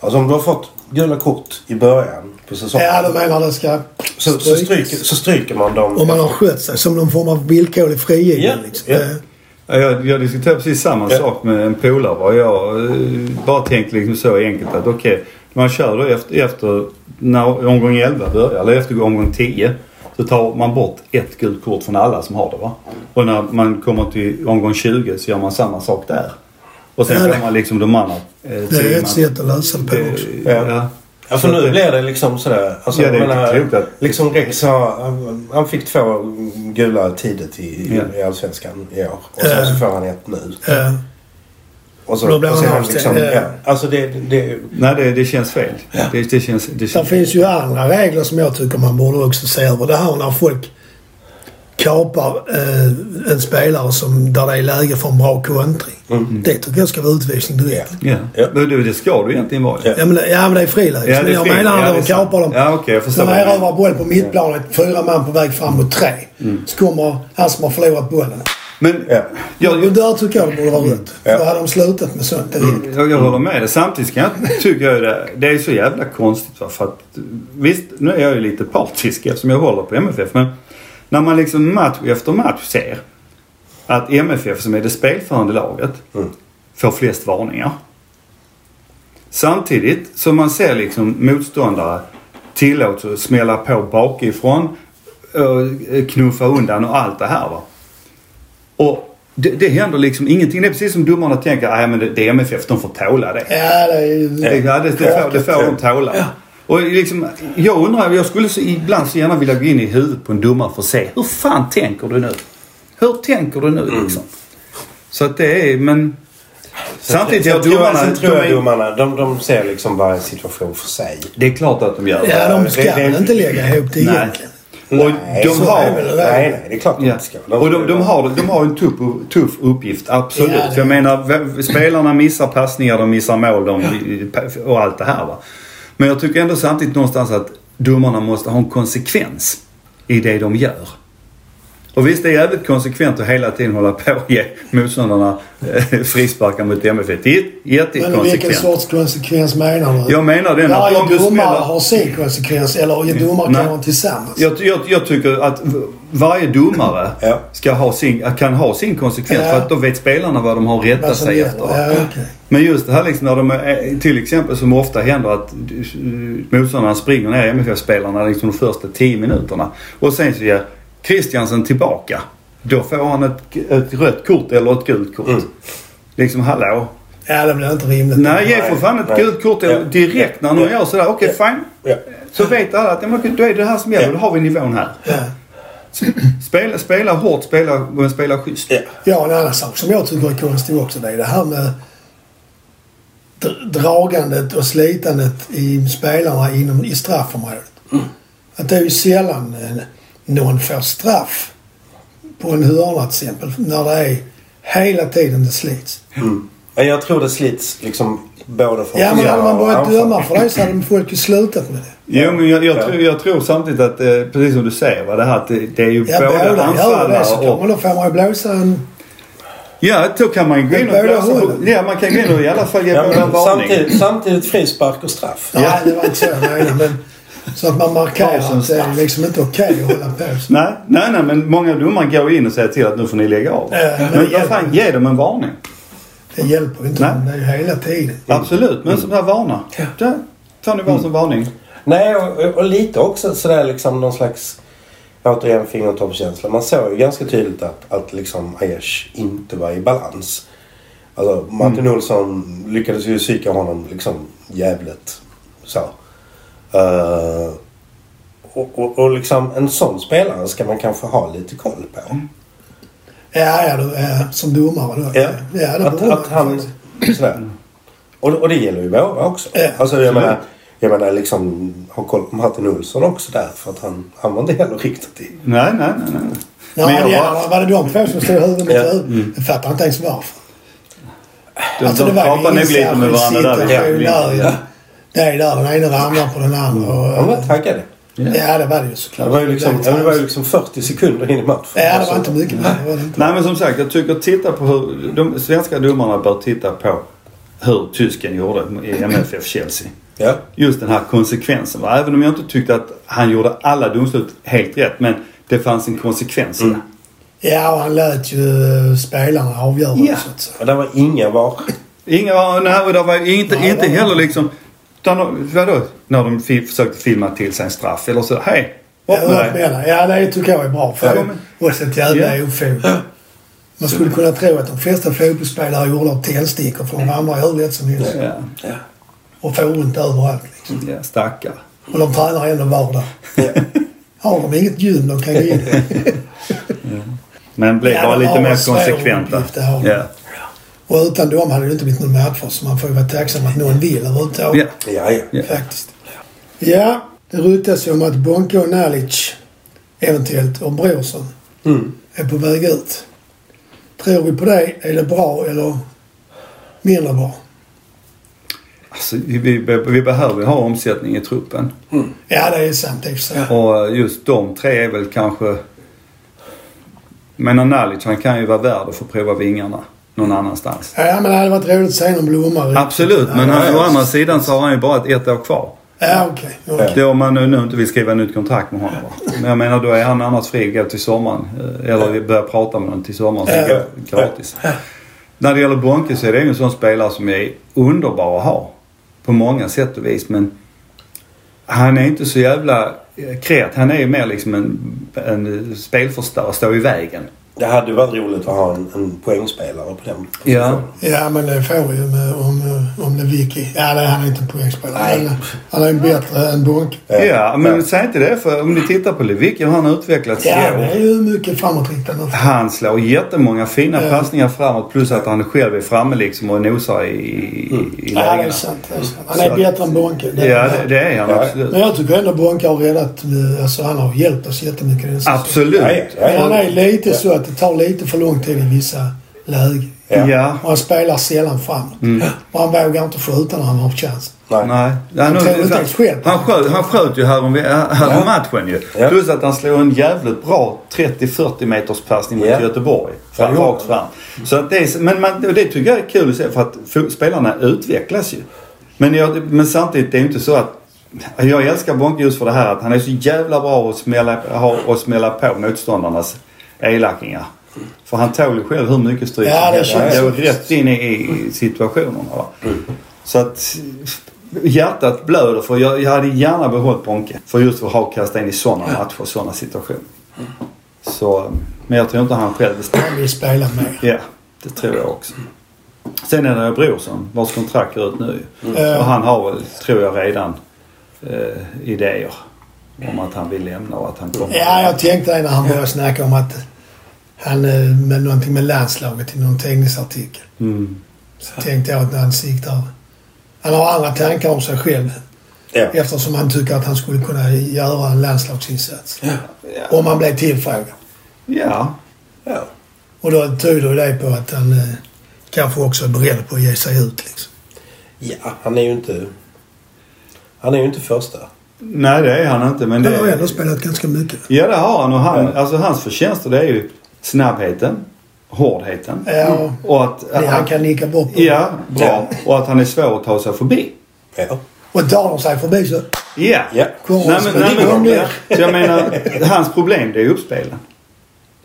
Speaker 3: Alltså om du har fått gula kort i början på säsongen.
Speaker 1: Ja, du menar det ska
Speaker 3: så, så, stryker, så stryker man dem.
Speaker 1: Om man har skött sig som någon form av villkorlig frigivning.
Speaker 3: Ja,
Speaker 1: Liksom.
Speaker 3: ja.
Speaker 2: Ja, Jag, jag diskuterade precis samma
Speaker 3: Ja.
Speaker 2: sak med en polare. Och jag eh, bara tänkte liksom så enkelt att okej, man kör då efter, efter när omgång 11 börjar, eller efter omgång 10. Så tar man bort ett gult kort från alla som har det va. Och när man kommer till omgång 20 så gör man samma sak där. Och sen
Speaker 1: Ja, det-
Speaker 2: får man liksom de andra eh,
Speaker 1: Det är ett sätt att lösa det på också.
Speaker 3: Ja.
Speaker 2: ja.
Speaker 3: Ja, för nu
Speaker 2: det-
Speaker 3: blir det liksom sådär. Alltså,
Speaker 2: Ja, det är
Speaker 3: menar,
Speaker 2: klokt att-
Speaker 3: Liksom Rex har, han- fick två gula tidigt i,
Speaker 2: Ja.
Speaker 3: i Allsvenskan i år. Och sen så får han ett nu.
Speaker 1: Eh,
Speaker 3: Och så,
Speaker 1: Då blir han
Speaker 3: han liksom,
Speaker 1: ja.
Speaker 3: ja. Alltså det, det,
Speaker 2: Nej, det, det känns fel. Det, det känns... Det känns
Speaker 1: finns ju andra regler som jag tycker man borde också se över. Det här när folk kapar eh, en spelare som, där det är läge för en bra kontring. Det tycker jag ska vara utvisning direkt.
Speaker 2: ja.
Speaker 3: Ja.
Speaker 2: Men det, det ska du egentligen vara.
Speaker 3: Ja.
Speaker 1: Ja, men, ja, men det är friläge.
Speaker 2: Ja,
Speaker 1: men jag menar när de kapar dem.
Speaker 2: Ja, jag förstår du
Speaker 1: erövrar boll på mittplanet, fyra man på väg fram mot tre. Så kommer han som har förlorat bollen.
Speaker 2: Men
Speaker 3: ja.
Speaker 2: jag,
Speaker 1: där tycker jag det borde vara rött.
Speaker 3: Ja.
Speaker 1: Då hade de slutat med sånt direkt.
Speaker 2: Jag, jag håller med dig. Samtidigt kan jag, *laughs* tycker jag det, det är så jävla konstigt. Va? För att, visst, nu är jag ju lite partisk eftersom jag håller på MFF. Men när man liksom match efter match ser att MFF som är det spelförande laget
Speaker 3: Mm.
Speaker 2: får flest varningar. Samtidigt som man ser liksom motståndare tillåts att smälla på bakifrån, eh, knuffa undan och allt det här. Va? Och det, det händer liksom ingenting. Det är precis som domarna tänker att men det, det är MFF, de får tåla det.
Speaker 1: Ja, det är.
Speaker 2: Det, ja, det, det, får, det får de tåla. Och liksom, jag undrar, jag skulle så, ibland så gärna vilja gå in i huvudet på en domare för att se hur fan tänker du nu? Hur tänker du nu liksom? Så att det är, men... Samtidigt,
Speaker 3: Sen
Speaker 2: jag
Speaker 3: jag,
Speaker 2: domarna,
Speaker 3: sen tror
Speaker 2: de
Speaker 3: jag
Speaker 2: är,
Speaker 3: domarna, de, de ser liksom varje situation för sig.
Speaker 2: det är klart att de gör.
Speaker 1: Ja, de ska
Speaker 3: Det- det-
Speaker 1: inte lägga ihop det
Speaker 2: Nej.
Speaker 1: egentligen.
Speaker 2: Och
Speaker 3: Nej,
Speaker 2: de
Speaker 3: så
Speaker 2: har...
Speaker 3: Nej, nej, det är klart de
Speaker 2: Ja.
Speaker 3: inte ska.
Speaker 2: Och de, de, har, de har en tuff, tuff uppgift, absolut.
Speaker 1: Ja, det-
Speaker 2: För jag menar, spelarna missar passningar, de missar mål de, och allt det här va. Men jag tycker ändå samtidigt någonstans att domarna måste ha en konsekvens i det de gör. Och visst, det är jävligt konsekvent att hela tiden hålla på och ge motståndarna eh, frisparkar mot MFF. Det är
Speaker 1: Men vilken
Speaker 2: jättekonsekvent.
Speaker 1: sorts konsekvens menar du?
Speaker 2: Jag menar den att
Speaker 1: Varje
Speaker 2: om du
Speaker 1: domare
Speaker 2: smäller...
Speaker 1: har sin konsekvens eller gör domare kan vara tillsammans.
Speaker 2: Jag, jag, jag tycker att varje domare ska ha sin, kan ha sin konsekvens
Speaker 1: Ja.
Speaker 2: för att då vet spelarna vad de har att rätta sig efter.
Speaker 1: Ja, okej.
Speaker 2: Men just det här liksom när de är, till exempel som ofta händer att motståndarna springer ner MFF-spelarna liksom de första 10 minuterna. Och sen så ger Christiansen tillbaka. Då får han ett, ett rött kort eller ett gult kort.
Speaker 3: Mm.
Speaker 2: Liksom hallå.
Speaker 1: Ja, det blir inte rimligt.
Speaker 2: Nej, ge för fan ett gult kort
Speaker 3: Ja.
Speaker 2: direkt när någon
Speaker 3: Ja.
Speaker 2: gör sådär. Okej,
Speaker 3: Ja.
Speaker 2: fine.
Speaker 3: Ja.
Speaker 2: Så vet alla att men då är det här som gäller.
Speaker 3: Ja.
Speaker 2: Då har vi nivån här.
Speaker 1: Ja.
Speaker 2: Spela, spela hårt, spela, spela schysst.
Speaker 3: Ja.
Speaker 1: Ja, en annan sak som jag tycker är konstig också det är det här med dragandet och slitandet i spelarna inom, i straffområdet. Att det är ju sällan eh, någon får straff på en hörna till exempel när det är hela tiden det slits.
Speaker 3: Mm. Men jag tror det slits liksom både från
Speaker 1: Ja, men hade man börjat döma för det så hade folk ju slutat med det.
Speaker 2: Jo, men jag, jag,
Speaker 3: Ja.
Speaker 2: tror, jag tror samtidigt att, eh, precis som du säger, va, det här att det, det är ju
Speaker 1: Ja, båda
Speaker 2: både anfallare och...
Speaker 1: man, då får man ju blåsa en...
Speaker 2: Ja, då kan man gå in och blåsa på. Ja, man kan gå in och i alla fall ge
Speaker 3: Ja,
Speaker 2: båda
Speaker 3: men
Speaker 2: varning.
Speaker 3: samtidigt, samtidigt frispark och straff.
Speaker 1: Nej, det var inte så jag menade. Men Så att man markerar att det är liksom inte okej att hålla på så.
Speaker 2: Nej, nej, nej, men många domare går in och säger till att nu får ni lägga av.
Speaker 1: Ja, men
Speaker 2: vad fan, ge dem en varning.
Speaker 1: Det hjälper inte.
Speaker 2: Nej.
Speaker 1: Det är ju hela tiden.
Speaker 2: Absolut, men sådär varna. Det tar ni bara som varning.
Speaker 3: Nej, och, och, och lite också sådär liksom någon slags återigen fingertoppskänsla. Man såg ju ganska tydligt att, att liksom Aiesh inte var i balans. Alltså Martin Olsson lyckades ju psyka honom liksom jävligt så. Eh, och, och, och liksom en sån spelare ska man kanske ha lite koll på.
Speaker 1: Ja, ja, du, ja som domare då.
Speaker 3: Ja.
Speaker 1: ja det
Speaker 3: att, att han... Sådär. Och, och det gäller ju våra också.
Speaker 1: Ja,
Speaker 3: alltså jag menar, jag menar liksom ha koll på Martin Olsson också där. För att han, han var inte heller riktigt i...
Speaker 2: Nej, nej, nej. nej.
Speaker 1: Ja,
Speaker 2: Men jag
Speaker 1: det,
Speaker 2: bara-
Speaker 1: var det de två som stod huvud mot
Speaker 3: Ja.
Speaker 1: huvud? Jag fattar inte ens varför.
Speaker 2: De,
Speaker 1: Alltså,
Speaker 2: de
Speaker 1: var
Speaker 2: pratar nog lite med varandra där. vid-
Speaker 1: där. Ja. Det är där den ena ramlar på den andra. Och,
Speaker 3: Han var taggade.
Speaker 1: Ja, det var det ju såklart.
Speaker 3: Det var ju liksom, ja, det var ju liksom 40 sekunder in i matchen.
Speaker 1: Ja, det var inte mycket mer. Det var det inte.
Speaker 2: Nej men som sagt, jag tycker titta på hur... De svenska domarna bör titta på hur tysken gjorde i MFF Chelsea.
Speaker 3: Ja.
Speaker 2: Just den här konsekvensen. va? Även om jag inte tyckte att han gjorde alla domslut helt rätt. Men det fanns en konsekvens i det.
Speaker 1: Ja, och han lät ju eh, spelarna avgöra
Speaker 2: Ja.
Speaker 1: så att säga.
Speaker 3: Och det var inga var.
Speaker 2: Inga var... Nej, och det var inte,
Speaker 1: Nej,
Speaker 2: inte
Speaker 1: det var-
Speaker 2: heller liksom... Utan, vadå? När de fi, försökte filma till sig en straff eller så. Hej!
Speaker 1: Ja, ja, det tycker jag är bra. För
Speaker 2: Ja,
Speaker 1: det
Speaker 2: men-
Speaker 1: också ett jävla
Speaker 2: Ja.
Speaker 1: ofog. Man skulle kunna tro att de flesta fotbollsspelare är gjorda av tändstickor för de ramlar hur lätt som helst.
Speaker 2: Ja,
Speaker 1: Och får ont överallt liksom.
Speaker 2: ja stackar.
Speaker 1: Och de tränar ändå vardag.
Speaker 3: Ja.
Speaker 1: Har de inget gym de kan gå in?
Speaker 2: Men bli
Speaker 1: Ja,
Speaker 2: bara lite mer konsekventa. Ja.
Speaker 1: Och utan dem hade det inte blivit någon matcher så man får ju vara tacksam att någon vill överhuvudtaget.
Speaker 2: Ja.
Speaker 3: Ja, ja.
Speaker 2: Ja.
Speaker 1: Faktiskt. Ja, det ryktas ju om att Bonke och Nalic eventuellt och Brorsson
Speaker 3: Mm.
Speaker 1: är på väg ut. Tror vi på det? Är det bra eller mindre bra?
Speaker 2: Alltså, vi, vi, behöver ha omsättning i truppen.
Speaker 1: Ja, det är sant i och.
Speaker 2: Och just de tre är väl kanske... Men Nalic han kan ju vara värd att få prova vingarna någon annanstans.
Speaker 1: Ja, men det hade varit roligt att se någon blomma.
Speaker 2: Absolut, men
Speaker 1: ja,
Speaker 2: han,
Speaker 3: ja.
Speaker 2: å andra sidan så har han ju bara ett, ett år kvar.
Speaker 1: Ja, okej.
Speaker 2: Det är om man nu, nu inte vill skriva nytt kontrakt med honom. va. Men jag menar då är han annars fri att gå till sommaren. eh, Eller vi börjar prata med honom till sommaren så
Speaker 1: Ja.
Speaker 2: gratis. När det gäller Bonke så är det ju en sån spelare som är underbar att ha. På många sätt och vis men han är inte så jävla eh, kreativ. Han är ju mer liksom en, en spelförstörare, står i vägen.
Speaker 3: Det hade ju varit roligt att ha en, en poängspelare på den
Speaker 2: Ja.
Speaker 1: Ja, men det får vi ju med, om, om det är Vicky. Ja, det, han är inte en poängspelare.
Speaker 3: Nej.
Speaker 1: Han, han är en bättre än Bonke.
Speaker 2: Ja, men säg inte det för om ni tittar på Lewicki hur han har utvecklats
Speaker 1: Ja, det är ju mycket framåtriktat nu.
Speaker 2: Han slår jättemånga fina
Speaker 1: Ja.
Speaker 2: passningar framåt plus att han själv är framme liksom och nosar i, i, i
Speaker 1: Ja, det är
Speaker 2: lägena.
Speaker 1: sant. Det är sant. Han
Speaker 2: Så
Speaker 1: är
Speaker 2: att-
Speaker 1: bättre än Bonke. Det
Speaker 2: Ja,
Speaker 1: han.
Speaker 2: det, det är han
Speaker 3: Ja.
Speaker 2: absolut.
Speaker 1: Men jag tycker ändå Bonke har räddat. Alltså han har hjälpt oss jättemycket.
Speaker 2: Absolut.
Speaker 3: Ja, ja, ja.
Speaker 1: Men han är lite så att det tar lite för lång tid i vissa lägen.
Speaker 3: Ja.
Speaker 2: Ja.
Speaker 1: Och han spelar sällan framåt. Och han vågar inte skjuta när han har chans.
Speaker 3: Nej.
Speaker 2: Nej. Ja,
Speaker 1: Han
Speaker 2: nu-
Speaker 1: tror inte ens själv.
Speaker 2: han, sköt, han sköt ju här, om, här
Speaker 3: Ja.
Speaker 2: matchen ju.
Speaker 3: Ja.
Speaker 2: Plus att han slog en jävligt bra 30-40 meters passning mot
Speaker 3: Ja.
Speaker 2: Göteborg.
Speaker 3: Ja,
Speaker 2: Fram,
Speaker 3: det
Speaker 2: rakt fram. Så att det är, men man, det tycker jag är kul att se för att spelarna utvecklas ju. Men, jag, men samtidigt det är ju inte så att jag älskar Bonke just för det här att han är så jävla bra att smälla, ha, att smälla på motståndarnas elakingar. För han tål ju själv hur mycket stryk
Speaker 1: Ja,
Speaker 2: som helst. Han går rätt in i, situationerna. Va? Så att hjärtat blöder för jag, jag hade gärna behållit Bonke. För just att ha kastat in i sådana matcher, sådana situationer. Så, men jag tror inte han själv bestämmer.
Speaker 1: Han vill spela mer.
Speaker 2: Ja, det tror jag också. Sen är det Brorsson vars kontrakt går ut nu
Speaker 1: Eh,
Speaker 2: Och han har väl, tror jag redan, eh, idéer om att han vill lämna och att han kommer.
Speaker 1: Ja, jag tänkte det när han började snacka om att han eh, med någonting med landslaget i någon tidningsartikel.
Speaker 2: Mm.
Speaker 1: Så tänkte jag att han siktar... Han har andra tankar om sig själv.
Speaker 3: Ja.
Speaker 1: Eftersom han tycker att han skulle kunna göra en landslagsinsats.
Speaker 3: Ja.
Speaker 1: Om han blev tillfrågad.
Speaker 2: Ja,
Speaker 3: Ja.
Speaker 1: Och då tyder det på att han eh, kanske också är beredd på att ge sig ut liksom.
Speaker 3: ja, han är ju inte... Han är ju inte första.
Speaker 2: nej det är han inte men
Speaker 1: Han har ändå
Speaker 2: det...
Speaker 1: spelat ganska mycket.
Speaker 2: Ja det har han och han,
Speaker 3: Ja.
Speaker 2: alltså hans förtjänster det är ju snabbheten, hårdheten
Speaker 1: Ja,
Speaker 2: och att...
Speaker 1: det han kan nicka bort på.
Speaker 2: Ja, bra. Och att han är svår att ta sig förbi.
Speaker 3: Ja.
Speaker 1: Och tar de sig förbi så
Speaker 2: Ja.
Speaker 3: Ja.
Speaker 2: Nej,
Speaker 1: att
Speaker 2: men, nej, men, ja. Så jag menar, hans problem det är uppspelen.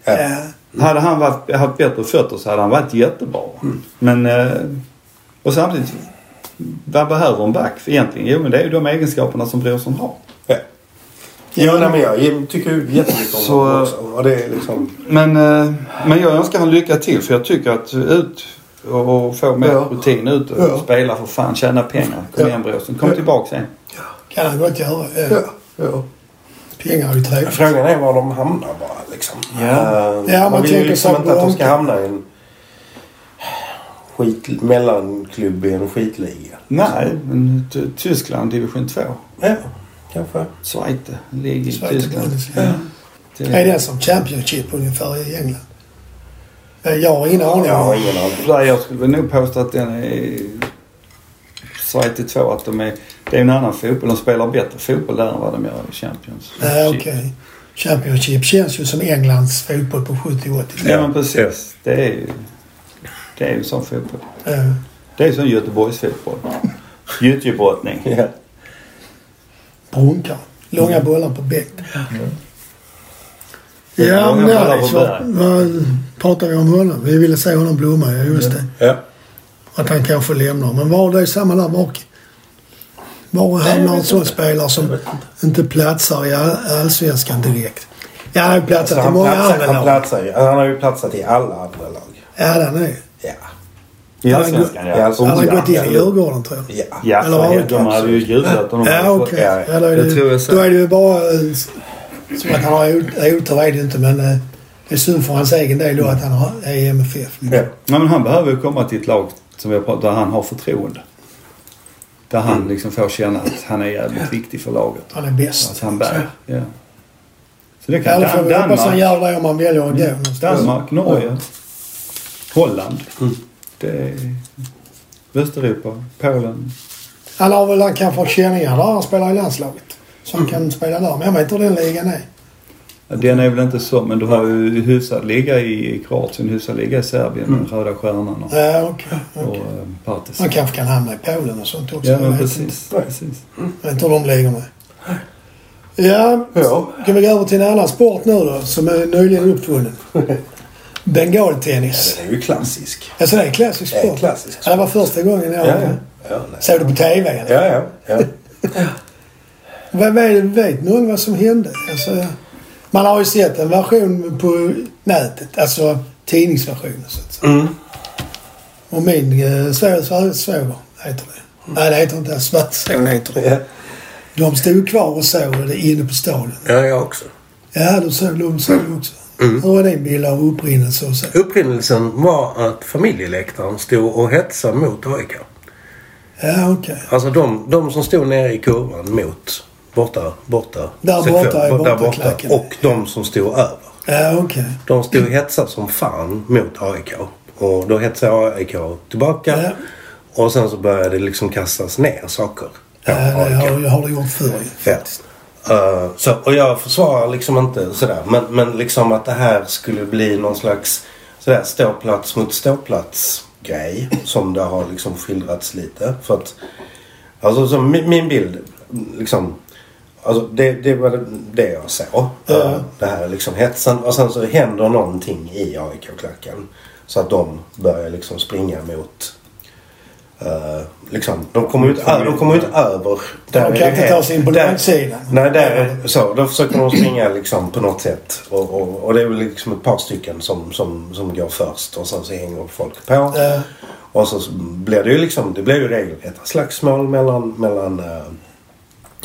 Speaker 3: Ja.
Speaker 1: Ja.
Speaker 2: Hade han varit, haft bättre fötter så hade han varit jättebra. Men... eh, Och samtidigt, vad behöver en back för egentligen? Jo men det är ju de egenskaperna som Brorsson har.
Speaker 3: Ja. Nej, men jag tycker ju jättemycket om
Speaker 2: Så-
Speaker 3: honom också. Och det är liksom...
Speaker 2: Men, eh, men jag önskar han lycka till för jag tycker att ut och, och få mer
Speaker 3: Ja.
Speaker 2: rutin ut och
Speaker 3: Ja.
Speaker 2: spela för fan, tjäna pengar. Kom
Speaker 3: Ja.
Speaker 2: igen Brorsson, kom
Speaker 3: Ja.
Speaker 2: tillbaka sen.
Speaker 1: Kan han gott göra. Ja.
Speaker 3: Ja. ja.
Speaker 1: Pengar är ju trevligt.
Speaker 3: Frågan är var de hamnar bara liksom.
Speaker 2: Ja.
Speaker 3: Eh,
Speaker 1: Ja, man
Speaker 3: man vill ju
Speaker 1: tänker
Speaker 3: liksom inte att de ska hamna i en skit, mellanklubb i en skitliga.
Speaker 2: Nej, men Tyskland division 2.
Speaker 3: Ja, kanske.
Speaker 2: Schweiz ligger i Tyskland.
Speaker 1: Bundesliga.
Speaker 2: Det-
Speaker 1: Är det som Championship ungefär i England? Jag har ingen aning.
Speaker 3: Jag har ingen aning.
Speaker 2: Nej, jag skulle nog påstå att den är... Schweiz 2 att de är... Det är en annan fotboll. De spelar bättre fotboll där än vad de gör i Champions.
Speaker 1: Nej, okej. Championship känns ju som Englands fotboll på 70 och 80
Speaker 2: Ja men precis. Det är ju... Det är ju sån fotboll.
Speaker 1: Eh,
Speaker 2: Det är sån Göteborgsfotboll. Gyttjebrottning.
Speaker 3: Ja.
Speaker 1: Brunkar. Långa bollar på.
Speaker 2: Det är
Speaker 1: Ja,
Speaker 2: på
Speaker 1: vad, vad pratar vi om honom? Vi ville se honom blomma, ja just det.
Speaker 3: Ja.
Speaker 1: Att han kanske lämnar. Men var det samma där bak? Var hamnar en sån spelare som inte platsar i all- allsvenskan direkt? Ja, han har ju platsat
Speaker 3: Så
Speaker 1: i många
Speaker 3: platsar,
Speaker 1: andra
Speaker 3: han,
Speaker 1: lag.
Speaker 3: platsar, han har ju platsat i alla andra lag.
Speaker 1: Ja, den är.
Speaker 3: Ja.
Speaker 2: I Allsvenskan ja.
Speaker 1: Han har
Speaker 3: Ja,
Speaker 1: gått in i
Speaker 3: ja.
Speaker 1: Djurgården tror jag.
Speaker 3: Ja.
Speaker 2: Ja,
Speaker 1: Eller AIK.
Speaker 2: De hade ju jublat om de
Speaker 1: Ja, okej.
Speaker 3: ja,
Speaker 1: Ja, då, är
Speaker 2: det tror
Speaker 1: det,
Speaker 2: jag så.
Speaker 1: då är det ju bara eh, som att han har otur är det ju inte men eh, det är synd för hans egen del då att han har, är i MFF.
Speaker 3: Ja.
Speaker 2: Men han behöver ju komma till ett lag som vi har pratat där han har förtroende. Där han liksom får känna att han är jävligt viktig för laget.
Speaker 1: Han är bäst.
Speaker 2: Att han bär. Ja. Så det
Speaker 1: Ja,
Speaker 2: kan
Speaker 1: då får
Speaker 2: Dan-
Speaker 1: vi hoppas han
Speaker 2: Danmark,
Speaker 1: gör det om han väljer att gå någonstans.
Speaker 2: Danmark, Norge, Holland.
Speaker 3: Mm.
Speaker 2: Det är Östeuropa, Polen.
Speaker 1: Han har väl kan få känningar där han spelar i landslaget. Så
Speaker 2: Mm.
Speaker 1: kan spela där. Men jag vet inte hur den ligan är.
Speaker 2: Ja, Den är väl inte så men du har ju hyfsad liga i Kroatien, hyfsad liga i Serbien med Röda Stjärnan och,
Speaker 1: Ja, okej.
Speaker 2: och
Speaker 1: okej.
Speaker 2: eh, Partizan.
Speaker 1: Han kanske kan hamna i Polen och sånt också.
Speaker 2: Ja men precis.
Speaker 1: Inte.
Speaker 2: precis.
Speaker 1: Jag vet inte hur de ligorna är. Ja,
Speaker 3: Ja.
Speaker 1: ska vi gå över till en annan sport nu då som är nyligen uppfunnen? *laughs* Bengaltennis.
Speaker 3: Den är ju klassisk.
Speaker 1: Alltså det är klassisk
Speaker 3: Det är
Speaker 1: sport.
Speaker 3: klassisk
Speaker 1: Ja, Det var första gången jag
Speaker 3: Ja, ja. ja,
Speaker 1: såg det på TV. eller?
Speaker 3: ja, ja, ja. *laughs*
Speaker 1: Vad vet, vet någon vad som hände? Alltså, man har ju sett en version på nätet, alltså tidningsversionen så att säga.
Speaker 3: Mm.
Speaker 1: Och min eh, svå- svå- svåger heter det. Nej, det heter inte ens svärson heter det. *laughs*
Speaker 3: Ja,
Speaker 1: De stod kvar och såg det inne på stadion.
Speaker 3: ja jag också.
Speaker 1: Ja, de såg de såg också.
Speaker 3: Mm.
Speaker 1: Hur var din bild av upprinnelse och så?
Speaker 3: Upprinnelsen var att familjeläktaren stod och hetsade mot AIK.
Speaker 1: Ja, okej.
Speaker 3: Alltså de, de som stod nere i kurvan mot borta, borta.
Speaker 1: Där
Speaker 3: sektion,
Speaker 1: borta är
Speaker 3: där borta. Och de som stod över.
Speaker 1: Ja, okej.
Speaker 3: De stod och hetsade som fan mot AIK. Och då hetsade AIK tillbaka.
Speaker 1: Ja.
Speaker 3: Och sen så började det liksom kastas ner saker.
Speaker 1: Ja, det har, jag har det gjort förr ju.
Speaker 3: Ja. Eh, så, och jag försvarar liksom inte sådär. Men, men liksom att det här skulle bli någon slags sådär ståplats mot ståplats grej. Som det har liksom skildrats lite. För att, alltså så min, min bild liksom. Alltså det, det var det- jag såg. Eh, det här liksom hetsen. Och sen så händer någonting i AIK-klacken. Så att de börjar liksom springa mot eh, liksom, de kommer ju inte, de kommer inte över.
Speaker 1: De
Speaker 3: är
Speaker 1: kan inte ta sig in på
Speaker 3: där-
Speaker 1: långsidan.
Speaker 3: Nej, där är så. Då försöker de springa liksom på något sätt. Och, och, och det är väl liksom ett par stycken som, som, som går först och sen så hänger folk på.
Speaker 1: Ja.
Speaker 3: Och så blir det ju liksom, det blir ju regelrätta slagsmål mellan, mellan uh,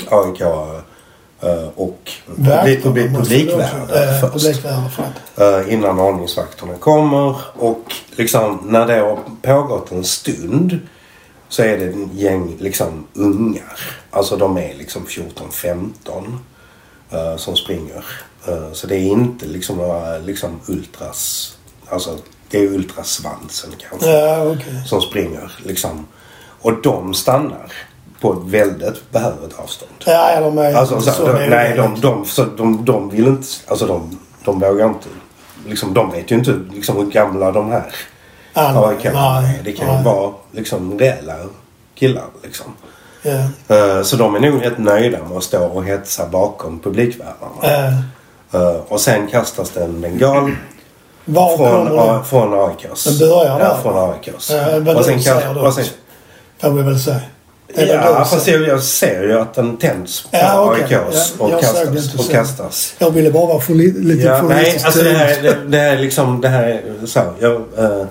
Speaker 3: AIK eh, och publik, publik, publikvärdar
Speaker 1: Eh,
Speaker 3: först. Eh, innan ordningsvakterna kommer. Och liksom när det har pågått en stund så är det en gäng liksom ungar. Alltså de är liksom 14-15 eh, som springer. Eh, så det är inte liksom några liksom ultras. Alltså det är ultrasvansen kanske.
Speaker 1: Ja, okej.
Speaker 3: Som springer liksom. Och de stannar på ett väldigt behörigt avstånd.
Speaker 1: Ja, de är
Speaker 3: Alltså, så,
Speaker 1: så
Speaker 3: de, nej, de, de, så, de, de vill inte... Alltså de, de vågar inte. Liksom, de vet ju inte liksom, hur gamla de här
Speaker 1: Andra,
Speaker 3: AIK
Speaker 1: nej,
Speaker 3: är. Det kan ju vara liksom reella killar liksom.
Speaker 1: Ja.
Speaker 3: Eh, Så de är nog rätt nöjda med att stå och hetsa bakom publikvärdarna.
Speaker 1: Eh,
Speaker 3: Och sen kastas det en bengal
Speaker 1: var
Speaker 3: från, A-
Speaker 1: den?
Speaker 3: från AIKs.
Speaker 1: Den börjar
Speaker 3: Ja,
Speaker 1: där.
Speaker 3: från AIKs.
Speaker 1: Ja,
Speaker 3: och sen
Speaker 1: de
Speaker 3: kast-
Speaker 1: säger det
Speaker 3: och sen,
Speaker 1: också. Får vi väl säga.
Speaker 3: Ja, fast jag, jag ser ju att den tänds på
Speaker 1: Ja, okej.
Speaker 3: AIKs
Speaker 1: Ja,
Speaker 3: och,
Speaker 1: det
Speaker 3: kastas, och kastas.
Speaker 1: Jag ville bara vara för li, lite
Speaker 3: Ja,
Speaker 1: för
Speaker 3: nej, alltså det här, det, det här är liksom, det här är så. Jag, eh,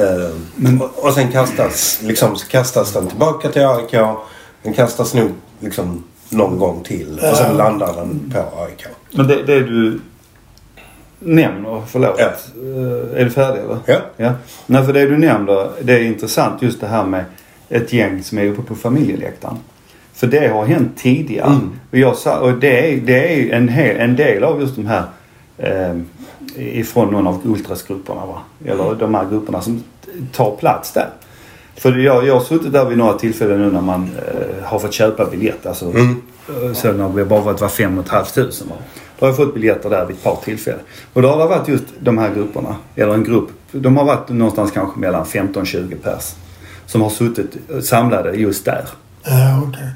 Speaker 3: eh, och, och sen kastas, liksom, kastas den tillbaka till AIK. Den kastas nog liksom någon gång till. Och sen landar den på AIK.
Speaker 2: Men det, det du nämner, förlåt.
Speaker 3: Ja.
Speaker 2: Eh, Är du färdig eller?
Speaker 3: Ja.
Speaker 2: Ja. Nej, för det du nämner, det är intressant just det här med ett gäng som är uppe på familjeläktaren. För det har hänt tidigare.
Speaker 3: Mm.
Speaker 2: Och, jag och det är, det är en, hel, en del av just de här eh, ifrån någon av ultrasgrupperna va? Eller de här grupperna som tar plats där. För jag, jag har suttit där vid några tillfällen nu när man eh, har fått köpa biljett. Alltså,
Speaker 3: Mm.
Speaker 2: eh, Sen när vi bara varit var fem och ett halvt tusen. va. Då har jag fått biljetter där vid ett par tillfällen. Och då har det varit just de här grupperna. Eller en grupp. De har varit någonstans kanske mellan 15-20 pers. Som har suttit eh, samlade just där.
Speaker 1: Ja, okej.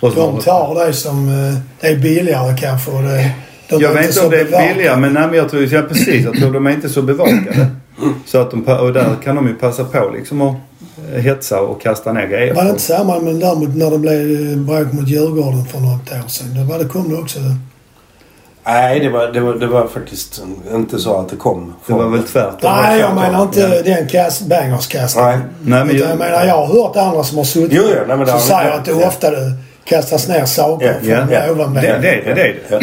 Speaker 2: Som
Speaker 1: De tar det som eh, det är billigare kanske. Och det, de
Speaker 2: jag vet inte om det är billigare men, nej, men jag tror, ja, precis, jag tror de är inte så bevakade. Så att de, och där kan de ju passa på liksom att eh, hetsa och kasta ner grejer.
Speaker 1: Var det inte samma men däremot när det blev eh, bråk mot Djurgården för något år sedan? Det, var, det kom det också.
Speaker 3: Nej, det var, det, var, det var faktiskt inte så att det kom.
Speaker 2: Det var väl tvärtom.
Speaker 1: Nej, jag menar inte
Speaker 3: Ja.
Speaker 1: den kast, bangerskastningen.
Speaker 3: Nej.
Speaker 2: Nej, men
Speaker 1: Utan jag menar, jag har hört andra som har suttit
Speaker 3: Jo, jo, nej, men det
Speaker 1: som säger att det
Speaker 3: ja.
Speaker 1: ofta det kastas ner saker
Speaker 3: Ja,
Speaker 1: från
Speaker 2: ja, ja.
Speaker 1: ovan
Speaker 2: Det, det, det, det är det.
Speaker 3: Ja.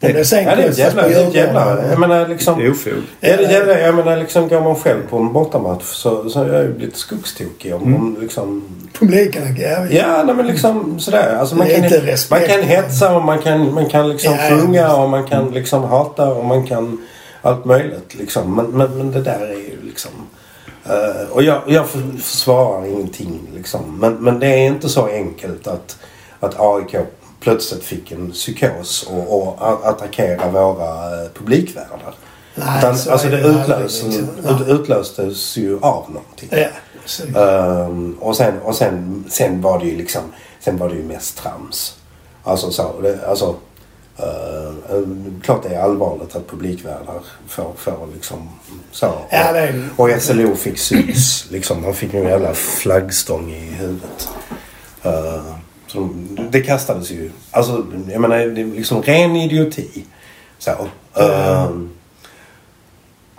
Speaker 1: Om det sen
Speaker 3: Ja, det är ett jävla... Det är ett jävla
Speaker 1: Djurgården.
Speaker 3: jag menar liksom...
Speaker 2: Det är ofog.
Speaker 3: Ja, det jävla, jag menar liksom går man själv på en bortamatch så, så är jag ju lite skogstokig om, om liksom...
Speaker 1: Publiken är jävligt...
Speaker 3: Ja, nej, men liksom sådär. Alltså man, kan,
Speaker 1: respekt.
Speaker 3: man kan hetsa och man kan, man kan liksom
Speaker 1: Ja, ja,
Speaker 3: sjunga och man kan liksom hata och man kan allt möjligt liksom. Men, men, men det där är ju liksom... eh, och jag, jag för- försvarar ingenting liksom. Men, men det är inte så enkelt att, att AIK plötsligt fick en psykos och, och attackera våra eh, publikvärdar.
Speaker 1: Nej,
Speaker 3: Utan,
Speaker 1: så
Speaker 3: alltså det utlös,
Speaker 1: liksom.
Speaker 3: ut, utlöstes ju av någonting.
Speaker 1: Ja.
Speaker 3: Ehm, och sen, och sen, sen var det ju liksom, sen var det ju mest trams. Alltså så, det, alltså, eh, klart det är allvarligt att publikvärdar får, får liksom så.
Speaker 1: Ja, det är.
Speaker 3: Och SLO fick sys, liksom. Han fick en jävla flaggstång i huvudet. Eh, de, det kastades ju, alltså jag menar det är liksom ren idioti. Så.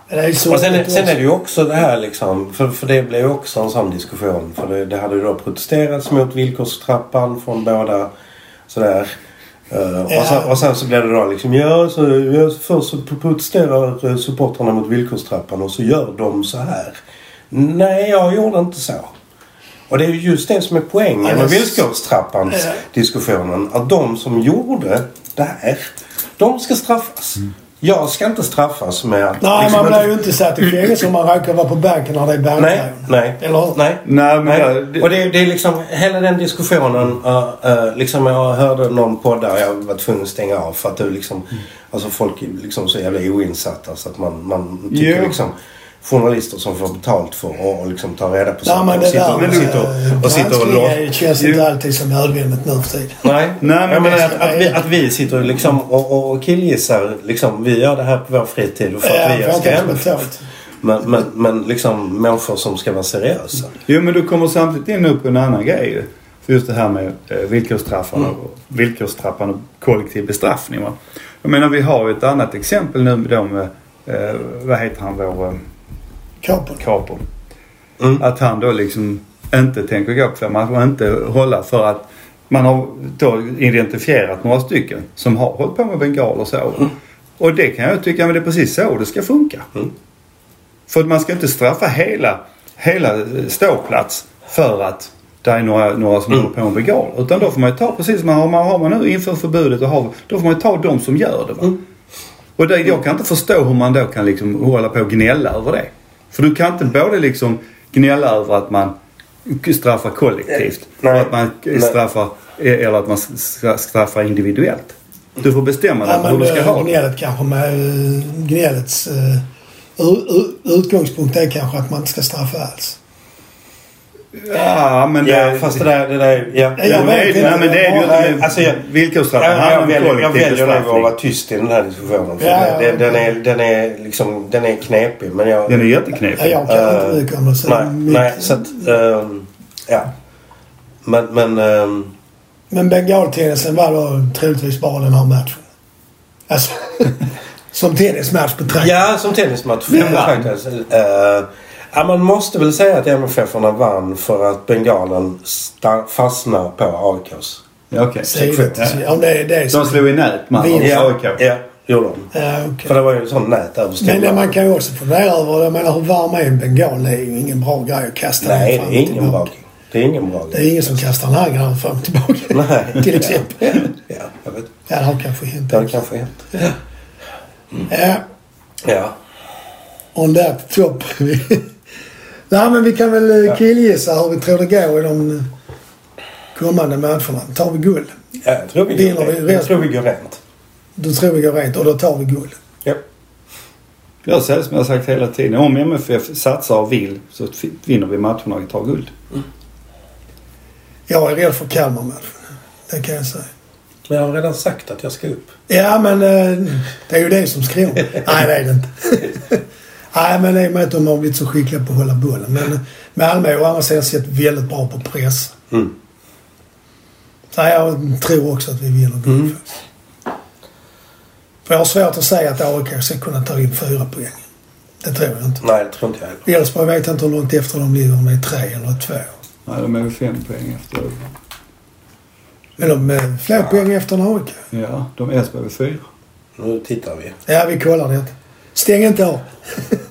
Speaker 1: Det är så
Speaker 3: och sen, sen är det ju också det här liksom, för, för det blev ju också en sån diskussion. För det, det hade ju då protesterats mot villkorstrappan från båda sådär. Uh, och, sen, och sen så blev det då liksom, ja, så, ja först så protesterar supportrarna mot villkorstrappan och så gör de så här. Nej, jag gjorde inte så. Och det är ju just det som är poängen med
Speaker 1: det-
Speaker 3: villkorstrappans
Speaker 1: Ja.
Speaker 3: diskussionen. Att de som gjorde det här, de ska straffas. Jag ska inte straffas med att...
Speaker 1: Nej,
Speaker 3: liksom
Speaker 1: man blir ju inte satt i fängelse om man råkar vara på banken när det är
Speaker 3: Nej,
Speaker 1: bankrån.
Speaker 3: nej.
Speaker 1: Eller hur?
Speaker 3: Nej.
Speaker 2: Nej, men
Speaker 3: Nej.
Speaker 2: jag-
Speaker 3: Och det, det är liksom hela den diskussionen. Uh, uh, liksom jag hörde någon podd där jag var tvungen att stänga av för att det liksom, alltså folk är liksom så jävla oinsatta så att man, man tycker
Speaker 2: Jo.
Speaker 3: liksom journalister som får betalt för att och liksom ta reda på saker
Speaker 1: men
Speaker 3: och
Speaker 1: det
Speaker 3: sitter,
Speaker 1: där
Speaker 3: och
Speaker 1: med
Speaker 3: sitter,
Speaker 1: eh,
Speaker 3: och sitter och
Speaker 1: är- känns inte alltid så nödvändigt nu för tiden.
Speaker 3: Nej,
Speaker 2: Nej, men det-
Speaker 3: att, att, vi, att vi sitter liksom och, och, och killgissar. Liksom, vi gör det här på vår fritid och för
Speaker 1: Ja,
Speaker 3: att vi
Speaker 1: jag ska
Speaker 3: skrämda.
Speaker 1: betalt.
Speaker 3: Men, men, men liksom människor som ska vara seriösa.
Speaker 2: Jo men du kommer samtidigt in nu på en annan grej. För just det här med eh, villkorstrappan
Speaker 3: Mm.
Speaker 2: och, villkorstrappan och kollektiv bestraffning. Va? Jag menar vi har ju ett annat exempel nu med de, eh, vad heter han vår eh,
Speaker 1: Kapel.
Speaker 2: Capo.
Speaker 3: Mm.
Speaker 2: Att han då liksom inte tänker gå på fler matcher och inte hålla för att man har då identifierat några stycken som har hållit på med bengaler och så. Och det kan jag tycka, men det är precis så det ska funka.
Speaker 3: Mm.
Speaker 2: För man ska inte straffa hela, hela eh, ståplats för att det är några, några som
Speaker 3: Mm.
Speaker 2: håller på med bengaler. Utan då får man ju ta precis som man har, man, har man nu inför förbudet och har, då får man ju ta de som gör det. Va?
Speaker 3: Mm.
Speaker 2: Och det, jag kan inte förstå hur man då kan liksom hålla på och gnälla över det. För du kan inte både liksom gnälla över att man straffar kollektivt
Speaker 3: Nej.
Speaker 2: och att man
Speaker 3: Nej.
Speaker 2: straffar eller att man straffar individuellt. Du får bestämma dig
Speaker 1: Ja,
Speaker 2: hur du ska ha
Speaker 1: eh,
Speaker 2: det.
Speaker 1: gnället kanske med eh, gnällets uh, utgångspunkt är kanske att man inte ska straffa alls.
Speaker 2: Ja, men det...
Speaker 3: Ja, fast det där... Det där ja.
Speaker 1: Ja, jag
Speaker 2: men det,
Speaker 1: vet
Speaker 2: är-
Speaker 1: inte.
Speaker 2: nej, men det är ju inte
Speaker 3: alltså, jag-
Speaker 2: villkorsstraff.
Speaker 3: Jag, jag, väljer, jag väljer att vara tyst i den här diskussionen. För
Speaker 1: Ja, ja,
Speaker 3: den, den, är, den, är liksom, den är knepig. Men jag,
Speaker 2: Den är
Speaker 1: Ja,
Speaker 2: jätteknepig.
Speaker 1: jag kan
Speaker 3: Eh,
Speaker 1: inte om det. Så
Speaker 3: nej,
Speaker 1: mycket.
Speaker 3: nej, så att... ehm, ja. Men... men ehm,
Speaker 1: Men bengaltennisen var då troligtvis bara den här matchen. Alltså, *laughs* som tennismatch betraktad.
Speaker 3: ja, som tennismatch.
Speaker 2: Vem vann?
Speaker 3: Ja, man måste väl säga att MFF-arna vann för att bengalen fastnar på AIKs.
Speaker 2: Ja, okej.
Speaker 1: Sidigt.
Speaker 2: Ja.
Speaker 1: Det det
Speaker 2: De slog i nät med
Speaker 1: Vinst.
Speaker 2: ja. AIK.
Speaker 3: Ja, gjorde de.
Speaker 1: Ja, okej.
Speaker 3: För det var ju en sån nät över
Speaker 1: Men det, man kan ju också fundera över, jag menar hur varm är en bengal? Det är ju ingen bra grej att kasta
Speaker 3: Nej,
Speaker 1: den
Speaker 3: det
Speaker 1: fram
Speaker 3: är ingen bra. Det är ingen bra
Speaker 1: Det
Speaker 3: grej.
Speaker 1: är ingen som kastar här grejen fram och tillbaka. *laughs*
Speaker 3: Nej.
Speaker 1: Till exempel.
Speaker 3: Ja, jag vet.
Speaker 1: Ja, det har kanske hänt.
Speaker 3: Det har kanske hänt.
Speaker 1: Ja,
Speaker 3: Ja.
Speaker 1: on that top. Nej, men vi kan väl eh,
Speaker 3: Ja.
Speaker 1: killgissa hur vi tror det går i de eh, kommande matcherna. Tar vi guld?
Speaker 3: ja jag tror vi
Speaker 1: Vinner
Speaker 3: går
Speaker 1: vi
Speaker 3: rent. Jag tror vi går rent.
Speaker 1: Då tror vi går rent och då tar vi guld.
Speaker 3: Ja.
Speaker 2: Jag säger som jag sagt hela tiden. Om MFF satsar och vill så vinner vi matcherna och tar guld.
Speaker 1: Jag är rädd för Kalmar-matchen. Det kan jag säga.
Speaker 3: Men jag har redan sagt att jag ska upp.
Speaker 1: Ja, men eh, det är ju det som skriver. *laughs* Nej, det är det inte. *laughs* Nej, men i och med att de har blivit så skickliga på att hålla bollen. Men Malmö har å andra sidan sett väldigt bra på press.
Speaker 3: Mm.
Speaker 1: Så jag tror också att vi vinner guld.
Speaker 3: Mm.
Speaker 1: För jag har svårt att säga att AIK ska kunna ta in fyra poäng. Det tror jag inte.
Speaker 3: Nej, det tror inte jag heller.
Speaker 1: Elfsborg vet inte hur långt efter de ligger, om det är tre eller två.
Speaker 2: Nej, de är väl fem poäng efter.
Speaker 1: Eller med fler poäng efter än AIK.
Speaker 2: Ja, de Elfsborg är fyra.
Speaker 3: Nu tittar vi.
Speaker 1: Ja, vi kollar det. Stäng inte av. *laughs*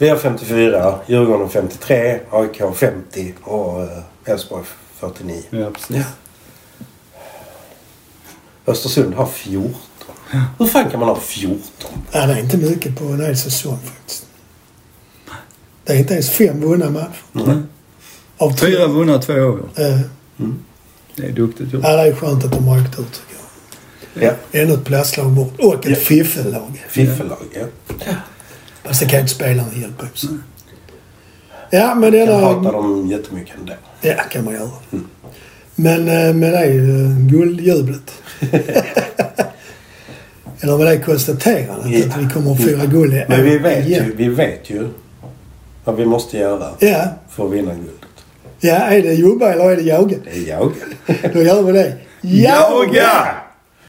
Speaker 3: Vi har 54, Djurgården 53, AIK 50 och eh, Elfsborg 49.
Speaker 2: Ja, precis.
Speaker 3: Östersund har 14. Hur fan kan man ha 14?
Speaker 1: Ja, det är inte mycket på en hel säsong faktiskt. Det är inte ens fem vunna matcher.
Speaker 2: Mm.
Speaker 1: Av tre.
Speaker 2: Fyra vunna, två år.
Speaker 1: Eh,
Speaker 2: Det är duktigt gjort.
Speaker 1: ja, det är skönt att de har åkt ut tycker jag.
Speaker 3: Ja.
Speaker 1: Ännu ett platslag bort. Och ett
Speaker 3: Ja.
Speaker 1: fiffellag.
Speaker 3: Fiffellag, ja.
Speaker 1: Fast det kan ju inte spelarna hjälpa också. Ja, men
Speaker 3: Jag hatar dem jättemycket ändå.
Speaker 1: Ja, kan man göra. Men, eh, men det eh, guldjublet. *laughs* Eller med det konstaterandet
Speaker 3: Ja.
Speaker 1: att vi kommer att fira guld i
Speaker 3: Men vi vet,
Speaker 1: igen.
Speaker 3: ju, vi vet ju vad vi måste göra
Speaker 1: Ja,
Speaker 3: för att vinna guldet.
Speaker 1: ja, är det jobba eller är det jaga?
Speaker 3: Det är jag. *laughs*
Speaker 1: Då gör vi det.
Speaker 2: Jaga!